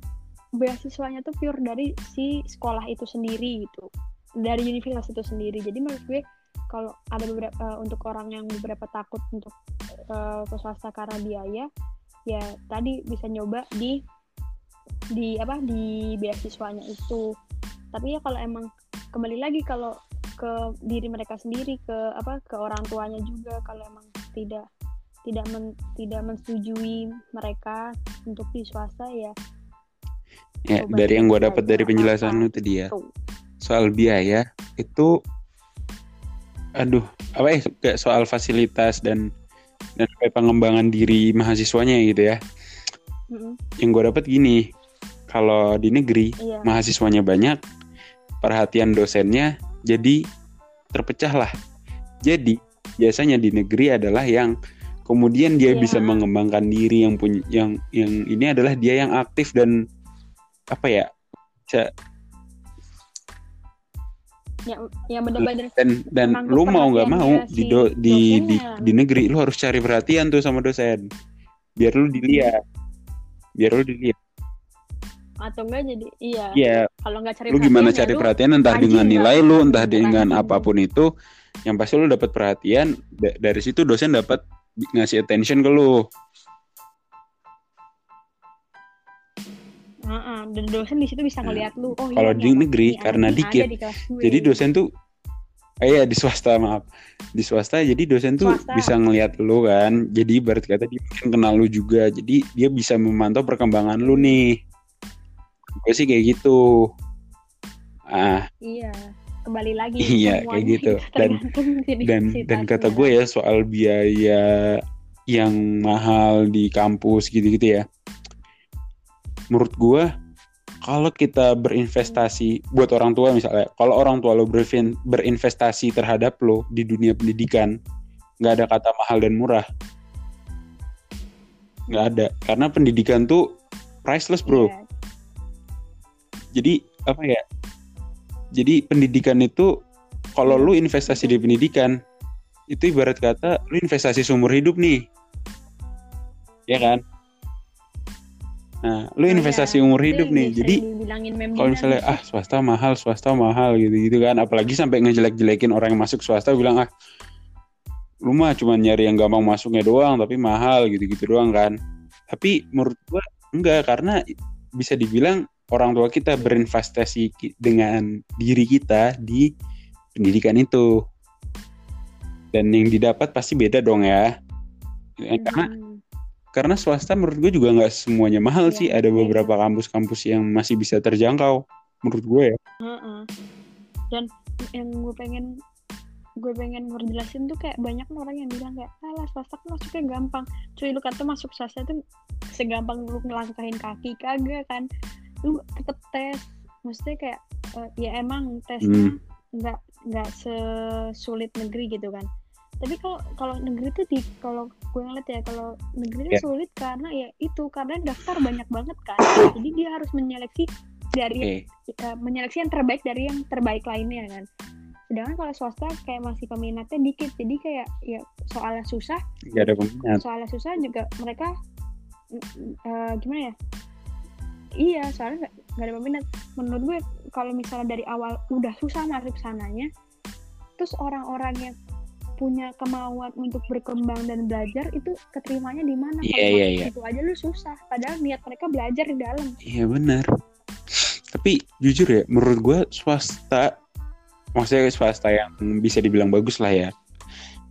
beasiswanya tuh pure dari si sekolah itu sendiri gitu. Dari universitas itu sendiri. Jadi menurut gue kalau ada beberapa eh, untuk orang yang beberapa takut untuk eh, ke swasta karena biaya ya tadi bisa nyoba di di apa di beasiswanya itu. Tapi ya kalau emang kembali lagi kalau ke diri mereka sendiri ke apa ke orang tuanya juga kalau emang tidak tidak men, tidak mensetujui mereka untuk di swasta ya. Ya, dari yang gue dapat dari penjelasan apa. lu tadi ya. Tuh. Soal biaya itu aduh apa ya kayak soal fasilitas dan dan pengembangan diri mahasiswanya gitu ya. Mm-mm. yang gue dapat gini kalau di negeri iya. mahasiswanya banyak perhatian dosennya jadi terpecah lah jadi biasanya di negeri adalah yang kemudian dia Iya. bisa mengembangkan diri yang punya yang yang ini adalah dia yang aktif dan apa ya bisa- yang yang benar-benar dan dan lu mau nggak mau perhatiannya di si do- di, di di negeri lu harus cari perhatian tuh sama dosen. Biar lu dilihat. Biar lu dilihat atau enggak jadi iya. Iya, kalau nggak cari lu gimana perhatian, ya cari lu perhatian entah dengan nilai lu entah dengan apa pun itu yang pasti lu dapat perhatian Da- dari situ dosen dapat ngasih attention ke lu. Heeh, dan dosen di situ bisa ngelihat lu oh Kalau iya, di nih, negeri, nih karena dikit. di jadi dosen tuh eh ya di swasta maaf. Di swasta jadi dosen tuh Swasta. bisa ngelihat lu kan. Jadi ibarat kata dia kenal lu juga. Jadi dia bisa memantau perkembangan lu nih gue sih kayak gitu. Ah. Iya kembali lagi Iya, kayak gitu. itu Dan- dan dan kata gue ya soal biaya yang mahal di kampus gitu-gitu ya. Menurut gue kalau kita berinvestasi buat orang tua misalnya kalau orang tua lo berin- berinvestasi terhadap lo di dunia pendidikan nggak ada kata mahal dan murah. Nggak ada. Karena pendidikan tuh priceless bro. Iya, jadi apa ya? Jadi pendidikan itu kalau lu investasi di pendidikan itu ibarat kata lu investasi seumur hidup nih. Ya kan? Nah lu Oh, investasi iya. umur Itu hidup yang nih jadi kalau misalnya ah swasta mahal swasta mahal gitu gitu kan. Apalagi sampai ngejelek-jelekin orang yang masuk swasta bilang ah lu mah cuma nyari yang gampang masuknya doang tapi mahal gitu-gitu doang kan. Tapi menurut gua enggak. Karena bisa dibilang orang tua kita berinvestasi dengan diri kita di pendidikan itu. Dan yang didapat pasti beda dong ya. Ya, karena Hmm, karena swasta menurut gue juga nggak semuanya mahal Iya, sih. ada beda. beberapa kampus-kampus yang masih bisa terjangkau menurut gue ya. Heeh. dan yang gue pengen gue pengen ngejelasin tuh kayak banyak orang yang bilang kayak alah swasta kan masuknya gampang. Cuy lu kata masuk swasta tuh segampang lu ngelangkahin kaki kagak kan lu tetep tes. Maksudnya kayak eh, ya emang tesnya nggak nggak sesulit negeri gitu kan. Tapi kalau kalau negeri tuh di kalau gue ngeliat ya kalau negeri tuh Ya. sulit karena ya itu karena daftar banyak banget kan. Jadi dia harus menyeleksi dari uh, menyeleksi yang terbaik dari yang terbaik lainnya kan. Sedangkan kalau swasta kayak masih peminatnya dikit. Jadi kayak ya soalnya susah ada peminat. soalnya susah juga mereka uh, gimana ya iya soalnya nggak ada peminat menurut gue kalau misalnya dari awal udah susah masuk sananya terus orang-orang yang punya kemauan untuk berkembang dan belajar itu keterimanya di mana? Iya iya iya. Itu aja lu susah. Padahal niat mereka belajar di dalam. Iya benar. Tapi jujur ya, menurut gue swasta, maksudnya swasta yang bisa dibilang bagus lah ya.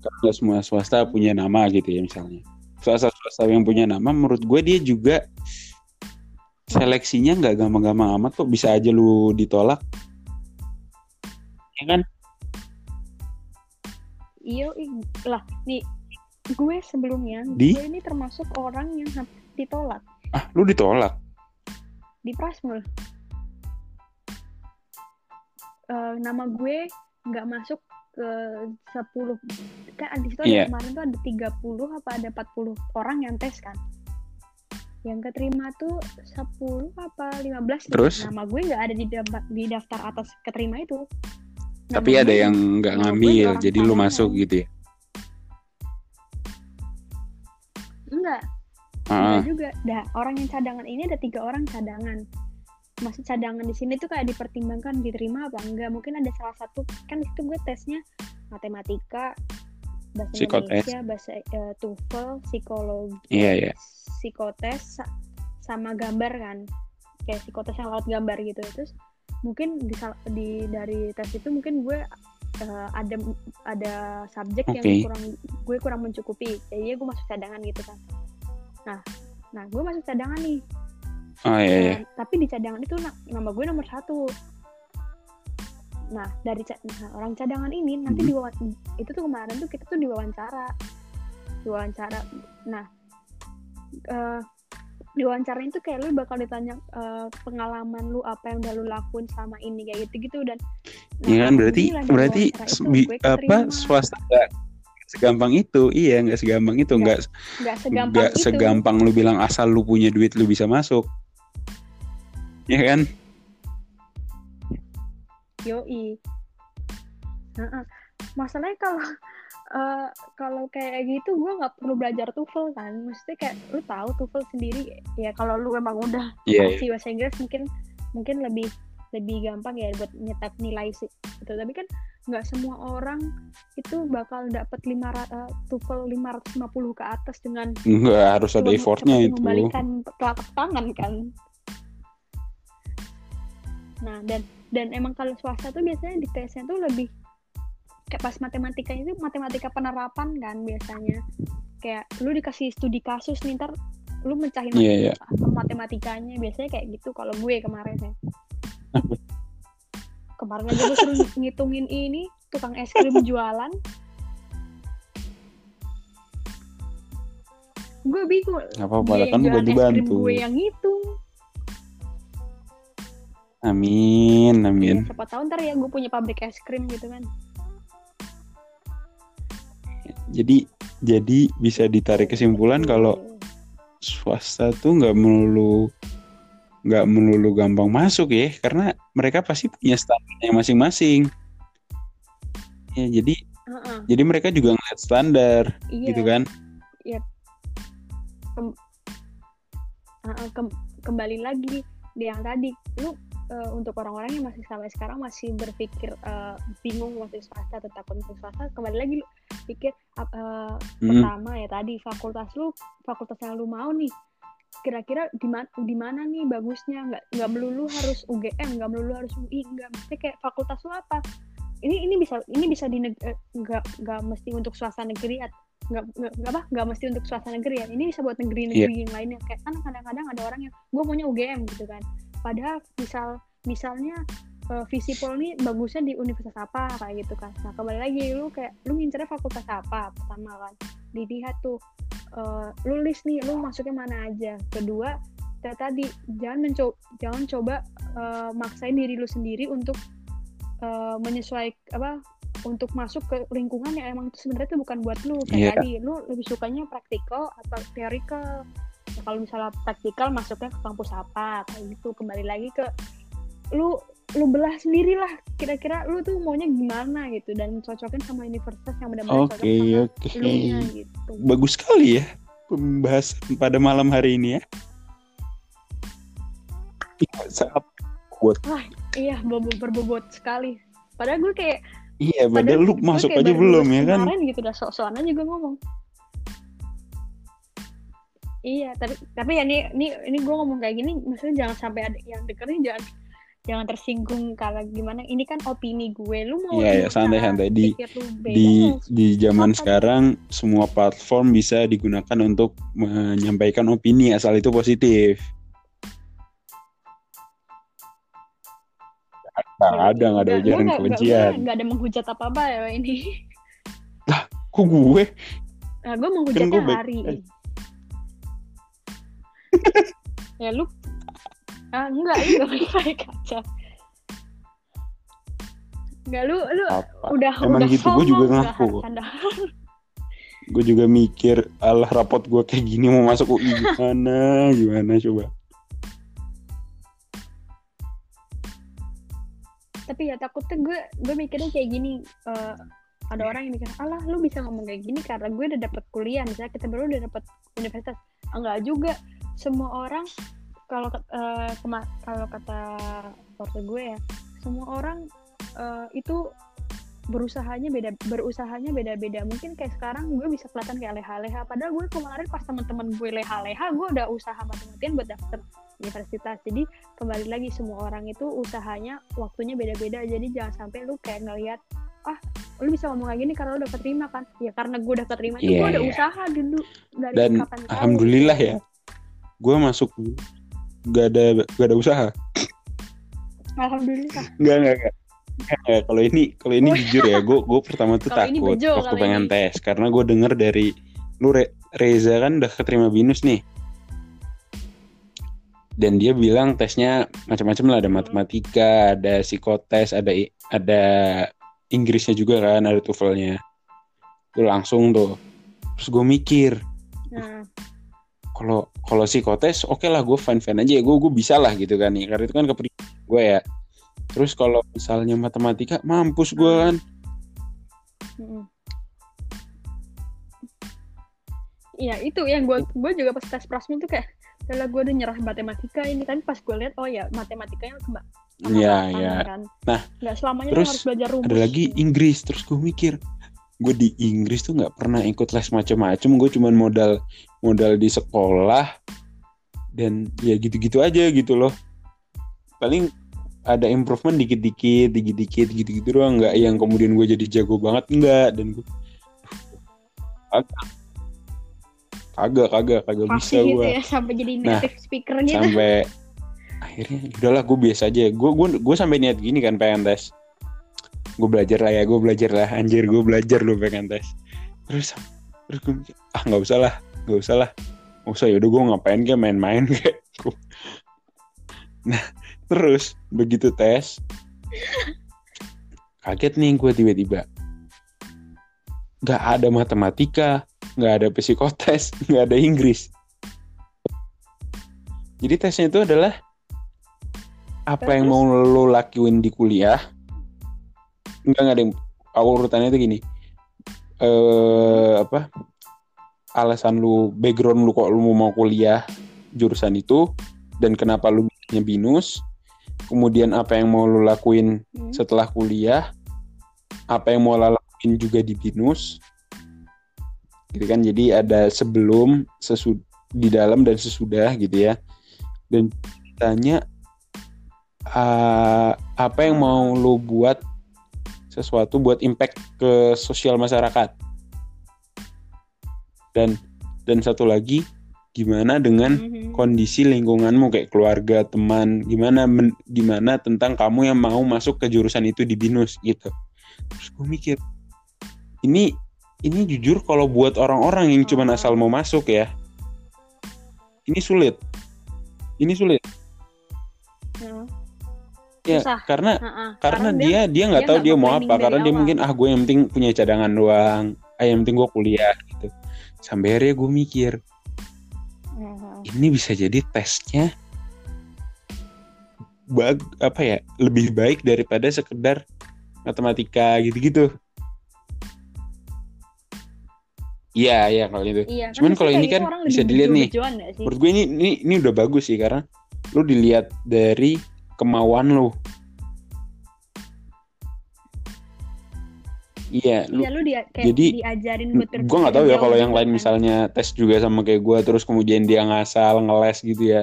Kalau semua swasta punya nama gitu ya misalnya. Swasta swasta yang punya nama, menurut gue dia juga seleksinya nggak gampang-gampang amat kok bisa aja lu ditolak. Ya kan? iya lah nih gue sebelumnya di? gue ini termasuk orang yang ditolak ah lu ditolak di Prasmul uh, nama gue nggak masuk ke 10 kan di situ yeah. ada kemarin tuh ada 30 apa ada 40 orang yang tes kan yang keterima tuh 10 apa 15 Terus? nama gue nggak ada di daftar, di daftar atas keterima itu. Tapi ada yang nggak ngambil jadi lu masuk gitu ya? Enggak. Uh. enggak juga. Dah orang yang cadangan ini ada tiga orang cadangan. Masih cadangan di sini tuh kayak dipertimbangkan diterima apa enggak. Mungkin ada salah satu kan itu gue tesnya matematika bahasa Psikotes. Indonesia bahasa uh, TOEFL psikologi yeah, yeah. psikotes sama gambar kan kayak psikotes yang laut gambar gitu terus mungkin di, di dari tes itu mungkin gue uh, ada ada subjek okay. yang kurang gue kurang mencukupi jadi gue masuk cadangan gitu kan nah nah gue masuk cadangan nih oh, iya, iya. Nah, tapi di cadangan itu nama gue nomor satu nah dari nah, orang cadangan ini nanti mm -hmm. di itu tuh kemarin tuh kita tuh diwawancara. Diwawancara nah uh, di wawancara itu kayak lu bakal ditanya uh, pengalaman lu apa yang udah lu lakuin selama ini kayak gitu gitu dan nah, ya kan? Berarti berarti bi, apa swasta gak segampang itu? Iya nggak segampang itu nggak nggak segampang gak itu. segampang lu bilang asal lu punya duit lu bisa masuk. Ya kan yoi. Nah, masalahnya kalau uh, kalau kayak gitu gue nggak perlu belajar TOEFL kan. Mesti kayak lu tahu TOEFL sendiri ya kalau lu emang udah yeah, yeah. bahasa Inggris mungkin mungkin lebih lebih gampang ya buat nyetak nilai sih gitu. Tapi kan nggak semua orang itu bakal dapat lima uh, TOEFL 550 ke atas dengan nggak harus ada effortnya itu. membalikan telapak tangan kan. Nah dan dan emang kalau swasta tuh biasanya di tesnya tuh lebih kayak pas matematika itu matematika penerapan kan biasanya. Kayak lu dikasih studi kasus nih ntar lu mencahin yeah, yeah. matematikanya. Biasanya kayak gitu kalau gue kemarin ya. Kemarin aja gue suruh ngitungin ini tukang es krim jualan. Gue bingung apa-apa kan gue dibantu. gue yang ngitung amin amin. ya, siapa tahu ntar ya gue punya pabrik es krim gitu kan. Jadi jadi bisa ditarik kesimpulan kalau swasta tuh nggak melulu nggak melulu gampang masuk ya karena mereka pasti punya standarnya masing-masing. Ya jadi uh-uh. jadi mereka juga ngeliat standar iya. gitu kan? Iya. Kem- uh-uh, kem- kembali lagi di yang tadi. Lu uh, untuk orang-orang yang masih sampai sekarang masih berpikir uh, bingung masuk swasta atau takut masuk swasta kembali lagi lu pikir uh, hmm. pertama ya tadi fakultas lu fakultas yang lu mau nih kira-kira di mana di mana nih bagusnya? Nggak nggak melulu harus UGM nggak melulu harus UI nggak mesti kayak fakultas lu apa? Ini ini bisa ini bisa di nggak nggak mesti untuk swasta negeri nggak nggak apa nggak mesti untuk swasta negeri ya. Ini bisa buat negeri-negeri yeah. yang lainnya. Kayak kan kadang-kadang ada orang yang gue maunya UGM gitu kan padahal misal misalnya uh, visipol nih bagusnya di universitas apa kayak gitu kan. Nah kembali lagi lu kayak lu ngincernya fakultas apa pertama kan. Dilihat tuh uh, lu list nih lu masuknya mana aja. Kedua tadi jangan mencoba jangan coba uh, maksain diri lu sendiri untuk uh, menyesuaikan apa untuk masuk ke lingkungan yang emang itu sebenarnya itu bukan buat lu. Kayak yeah. tadi lu lebih sukanya praktikal atau teorikal ya, kalau misalnya praktikal masuknya ke kampus apa kayak gitu. Kembali lagi ke lu lu belah sendiri lah kira-kira lu tuh maunya gimana gitu dan cocokin sama universitas yang benar-benar Oke, cocok sama lu-nya gitu. Bagus sekali ya pembahasan pada malam hari ini ya. Iya, saat buat iya bobo berbobot sekali. Padahal gue kayak iya, padahal lu gue masuk aja belum ya kan? kemarin gitu udah sok-sokan aja gue ngomong iya tapi tapi ya ini ini ini gue ngomong kayak gini maksudnya jangan sampai ada yang dengerin jangan jangan tersinggung kalau gimana ini kan opini gue lu mau Iya, lu santai-santai. Di- Di di zaman Apa? sekarang semua platform bisa digunakan untuk menyampaikan opini asal itu positif. Nggak ada, nggak ada ujaran kebencian. nggak ada menghujat apa apa ya ini Kok gue? nah gue menghujatnya Kan hari ya lu ah enggak lu gak baik-baik aja enggak lu lu Apa? udah Emang udah gitu, gua juga ngaku. Gue juga mikir, alah rapot gue kayak gini mau masuk UI gimana, gimana coba. tapi ya takutnya gue gue mikirnya kayak gini eh, ada orang yang mikir alah lu bisa ngomong kayak gini karena gue udah dapet kuliah misalnya kita baru udah dapet universitas enggak juga semua orang kalau kema- kalau kata ortu gue ya semua orang eh, itu berusahanya beda berusahanya beda-beda. Mungkin kayak sekarang gue bisa kelihatan kayak leha-leha. Padahal gue kemarin pas teman-teman gue leha-leha gue udah usaha mati-matian buat daftar universitas. Jadi kembali lagi semua orang itu usahanya waktunya beda-beda. Jadi jangan sampai lu kayak ngelihat ah lu bisa ngomong kayak gini karena lu udah keterima kan? Ya karena gue udah keterima itu Iya, gue udah iya. usaha dulu dari Dan kapan alhamdulillah ya, gue masuk gak ada gak ada usaha. alhamdulillah Enggak, enggak, enggak. Enggak, kalau ini kalau ini jujur ya, gue gue pertama tuh ini takut bejo waktu pengen ini. tes karena gue denger dari lu Re- Reza kan udah keterima binus nih. Dan dia bilang tesnya macam-macam lah ada matematika, ada psikotes, ada ada Inggrisnya juga kan, ada TOEFL-nya. Tuh langsung tuh. Terus gue mikir, nah kalau kalau psikotes oke lah gue fine fine aja gue gue bisa lah gitu kan nih karena itu kan kepribadian gue ya. Terus kalau misalnya matematika mampus gue kan. Iya itu yang gue gue juga pas tes prasmi tuh kayak kalau gue udah nyerah matematika ini. Tapi pas gue lihat oh ya matematikanya keba Iya, kemakan iya. kan. Nah, nggak selamanya terus harus belajar rumus. ada lagi Inggris. Terus gue mikir gue di Inggris tuh nggak pernah ikut les macem-macem. Gue cuman modal modal di sekolah dan ya gitu-gitu aja gitu loh. Paling ada improvement dikit-dikit dikit-dikit gitu-gitu doang. Nggak yang kemudian gue jadi jago banget enggak dan gue kagak. Kagak kagak bisa Fasih gitu gue ya sampai jadi Nah, native speaker gitu. sampai akhirnya udahlah gue biasa aja. Gue gue gue sampai niat gini kan pengen tes gue belajar lah ya gue belajar lah anjir gue belajar lu pengen tes terus terus gue mikir ah nggak usah lah nggak usah lah. Nggak usah yaudah gue ngapain kayak main-main kayak nah terus begitu tes kaget nih gue tiba-tiba. Nggak ada matematika nggak ada psikotes nggak ada Inggris. Jadi tesnya itu adalah apa yang mau lo lakuin di kuliah enggak enggak ada yang awal urutannya itu gini. Eh apa? Alasan lu background lu kok lu mau kuliah jurusan itu dan kenapa lu punya binus kemudian apa yang mau lu lakuin Hmm. setelah kuliah apa yang mau lo lakuin juga di binus. Gitu kan jadi ada sebelum sesud di dalam dan sesudah gitu ya. Dan tanya ah, apa yang mau lo buat sesuatu buat impact ke sosial masyarakat dan dan satu lagi gimana dengan Mhm. kondisi lingkunganmu kayak keluarga, teman, gimana men, gimana tentang kamu yang mau masuk ke jurusan itu di binus gitu. Terus gue mikir ini ini jujur kalau buat orang-orang yang cuma Oh. asal mau masuk ya, ini sulit. Ini sulit. Ya. Ya, Susah. karena karena dia dia nggak tahu dia mau apa karena dia awal. mungkin ah gue yang penting punya cadangan doang ah yang penting gue kuliah gitu sampai akhirnya gue mikir Ha-ha. ini bisa jadi tesnya bag apa ya lebih baik daripada sekedar matematika gitu-gitu Iya, iya kalau itu. Iya, Cuman kalau ini kan bisa dilihat nih. Menurut gue ini ini ini udah bagus sih karena lu dilihat dari kemauan lu. Iya, lu Iya lu dia kayak jadi- diajarin buat gue nggak tahu ya kalau yang gitu lain kan. misalnya tes juga sama kayak gue terus kemudian dia ngasal ngeles gitu ya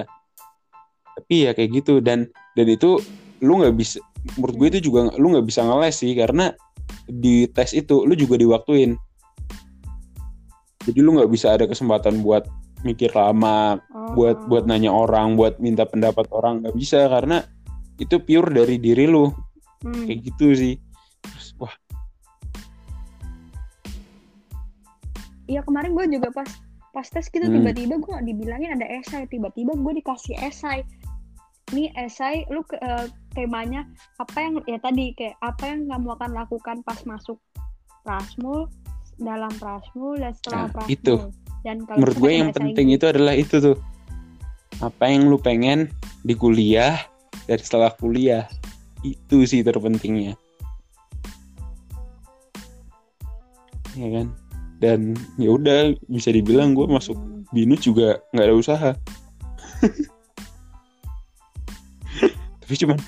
tapi ya kayak gitu dan dan itu lu nggak bisa menurut gue itu juga lu nggak bisa ngeles sih karena di tes itu lu juga diwaktuin jadi lu nggak bisa ada kesempatan buat mikir lama Oh. buat buat nanya orang buat minta pendapat orang nggak bisa karena itu pure dari diri lu. Hmm. kayak gitu sih. Terus wah. Iya kemarin gue juga pas pas tes gitu Hmm. tiba-tiba gue dibilangin ada esai. Tiba-tiba gue dikasih esai. Ini esai lu ke, eh, temanya apa yang ya tadi kayak apa yang kamu akan lakukan pas masuk prasmul dalam prasmul dan setelah Nah, prasmul itu. dan kalau menurut gue yang penting esai itu adalah itu tuh. Apa yang lu pengen di kuliah dan setelah kuliah. Itu sih terpentingnya. Ya kan? Dan ya udah bisa dibilang gue masuk binus juga nggak ada usaha. Tapi cuman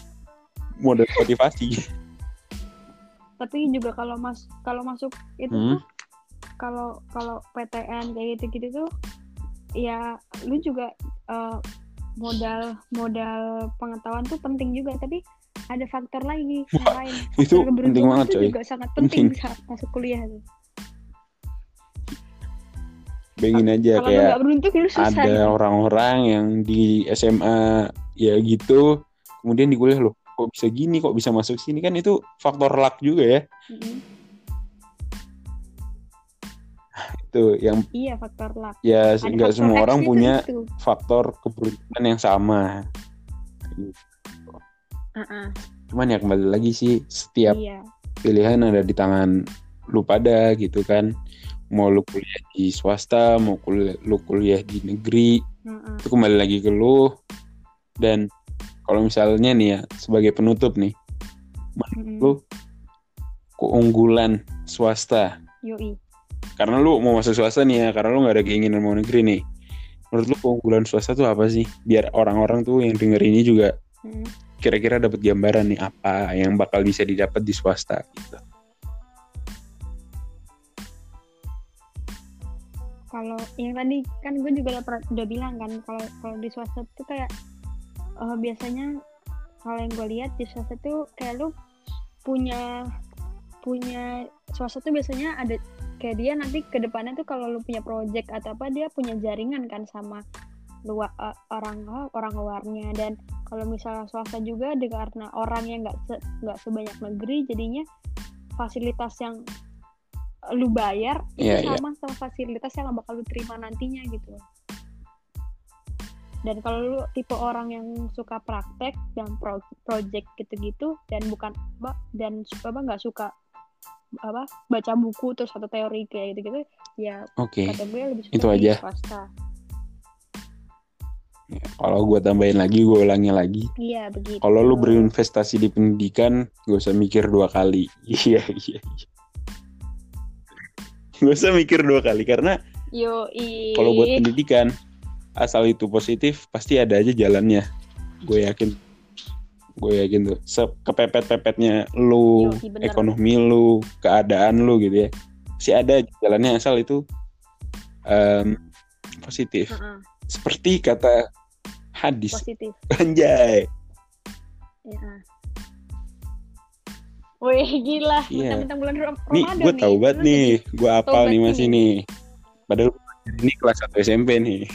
modal motivasi. Tapi juga kalau mas kalau masuk itu Hmm. kalau kalau PTN kayak gitu-gitu tuh ya lu juga eh, modal modal pengetahuan tuh penting juga tapi ada faktor lagi yang lain. Itu Faktor penting keberuntungan banget tuh coy. juga sangat penting Penting. saat masuk kuliah tuh. Bayangin aja kalau lu kayak beruntung susah ada orang-orang yang di SMA ya gitu kemudian di kuliah loh kok bisa gini kok bisa masuk sini? Kan itu faktor luck juga ya. Mm-mm. Itu yang iya faktor luck ya Ada nggak semua orang punya gitu. faktor keberuntungan yang sama Uh-uh, cuman ya kembali lagi sih setiap iya pilihan ada di tangan lu pada gitu kan mau lu kuliah di swasta mau kuliah lu kuliah di negeri Uh-uh. itu kembali lagi ke lu dan kalau misalnya nih ya sebagai penutup nih Mm-mm. lu keunggulan swasta Yoi. Karena lu mau masuk swasta nih ya karena lu nggak ada keinginan mau negeri nih. Menurut lu keunggulan swasta tuh apa sih? Biar orang-orang tuh yang denger ini juga Mm. kira-kira dapat gambaran nih apa yang bakal bisa didapat di swasta gitu. Kalau yang tadi kan gue juga udah, udah bilang kan kalau kalau di swasta tuh kayak eh, biasanya kalau yang gue lihat di swasta tuh kayak lu punya punya swasta tuh biasanya ada kayak dia nanti ke depannya tuh kalau lu punya project atau apa dia punya jaringan kan sama luar eh, orang orang luarnya dan kalau misalnya swasta juga karena orangnya nggak se- nggak sebanyak negeri jadinya fasilitas yang lu bayar itu Iya, iya. sama sama fasilitas yang bakal lu terima nantinya gitu dan kalau lu tipe orang yang suka praktek dan pro project gitu-gitu dan bukan dan apa nggak suka apa baca buku terus atau teori kayak gitu-gitu ya oke kata gue lebih suka itu aja. swasta. Kalau gue tambahin lagi gue ulangi lagi. Iya begitu. Kalau lu berinvestasi di pendidikan gak usah mikir dua kali. Iya iya iya. Gak usah mikir dua kali karena yo kalau buat pendidikan asal itu positif pasti ada aja jalannya. Gue yakin gue yakin tuh. Kepepet pepetnya lu bener. ekonomi lu keadaan lu gitu ya. Pasti ada jalannya asal itu em, positif. Heeh, seperti kata hadis. Positif. Anjay. Ya Wih gila, mentang-mentang bulan Ram- nih Ramadan gue tahu banget nih gue apal nih masih nih. nih. Padahal ini kelas 1 SMP nih.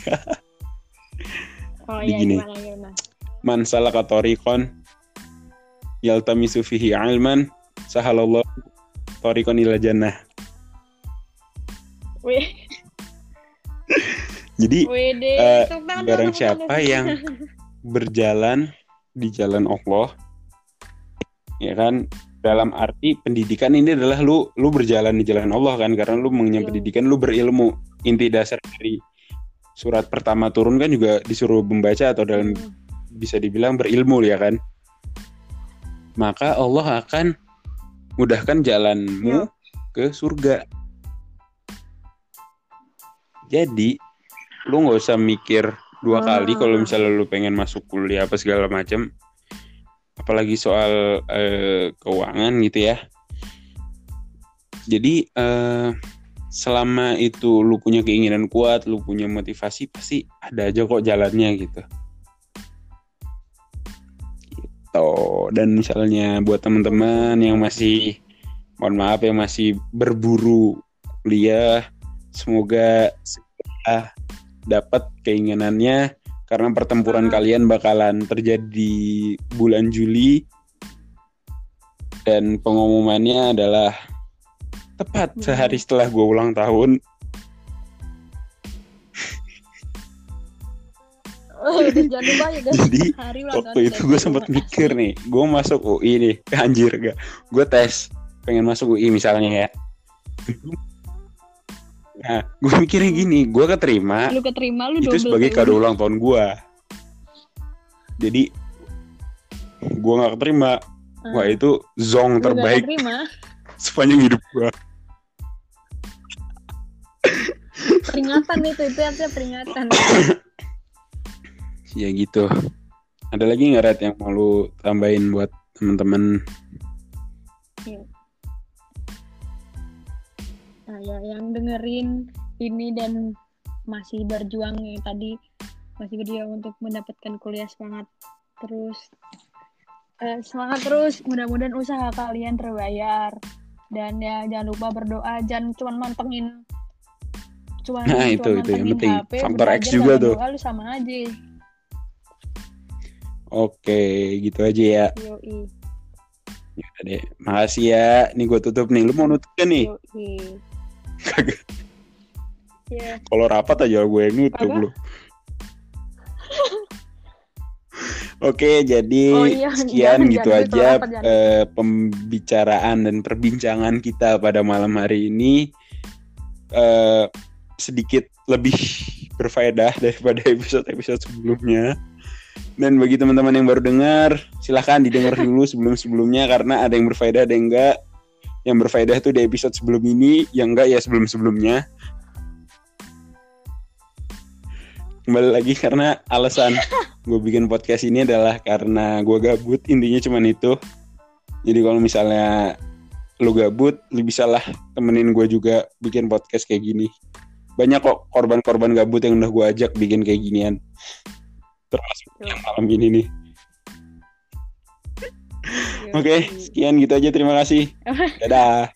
Oh iya, gimana gimana? man tariqan yaltamisu fihi ilman. Sahalallahu tariqan ila jannah. Wih, jadi tangan barang siapa yang berjalan di jalan Allah ya kan? Dalam arti pendidikan ini adalah lu lu berjalan di jalan Allah kan? Karena lu mengenyam Iya. pendidikan lu berilmu. Inti dasar dari surat pertama turun kan juga disuruh membaca atau dalam Hmm, bisa dibilang berilmu ya kan maka Allah akan mudahkan jalanmu Ya. ke surga jadi lu nggak usah mikir dua Ah. kali kalau misalnya lu pengen masuk kuliah apa segala macam apalagi soal eh, keuangan gitu ya jadi eh, selama itu lu punya keinginan kuat lu punya motivasi pasti ada aja kok jalannya gitu gitu dan misalnya buat teman-teman yang masih mohon maaf yang masih berburu kuliah semoga segera dapat keinginannya karena pertempuran Ah. kalian bakalan terjadi bulan Juli. Dan pengumumannya adalah tepat sehari setelah gue ulang tahun jangan lupa ya guys. Jadi, Hari waktu itu gue sempat mikir nih gue masuk UI nih. Anjir gak. Gue tes pengen masuk UI misalnya ya. Nah gue mikirnya gini gue keterima Lu keterima lu itu sebagai kado ulang tahun gue jadi gue nggak keterima. Ah. wah itu zong terbaik sepanjang hidup gue peringatan itu itu artinya peringatan. ya gitu. Ada lagi nggak Red yang mau lu tambahin buat teman-teman Nah, ya yang dengerin ini dan masih berjuang ya tadi masih berjuang untuk mendapatkan kuliah. Semangat terus eh, semangat terus. Mudah-mudahan usaha kalian terbayar. Dan ya jangan lupa berdoa. Jangan cuma mantengin cuma Nah, itu- itu yang penting. HP, Faktor X juga tuh. lu sama aja oke gitu aja ya yoi Ya deh, makasih ya. Nih gue tutup nih. Lu mau nutup kan nih? yoi Kagak. ya Kalau rapat aja gue yang nutup Apa? lu. Oke, jadi Oh iya, sekian jangan- gitu jangan aja rapat, jangan. eh, pembicaraan dan perbincangan kita pada malam hari ini eh, sedikit lebih berfaedah daripada episode-episode sebelumnya. Dan bagi teman-teman yang baru dengar, silahkan didengar dulu sebelum-sebelumnya karena ada yang berfaedah, ada yang enggak. Yang berfaedah itu di episode sebelum ini, yang enggak ya sebelum-sebelumnya. Kembali lagi karena alasan gue bikin podcast ini adalah karena gue gabut, intinya cuman itu. Jadi kalau misalnya lu gabut, lu bisa lah temenin gue juga bikin podcast kayak gini. Banyak kok korban-korban gabut yang udah gue ajak bikin kayak ginian. Termasuk yang malam ini nih. Oke, sekian gitu aja. Terima kasih. Dadah.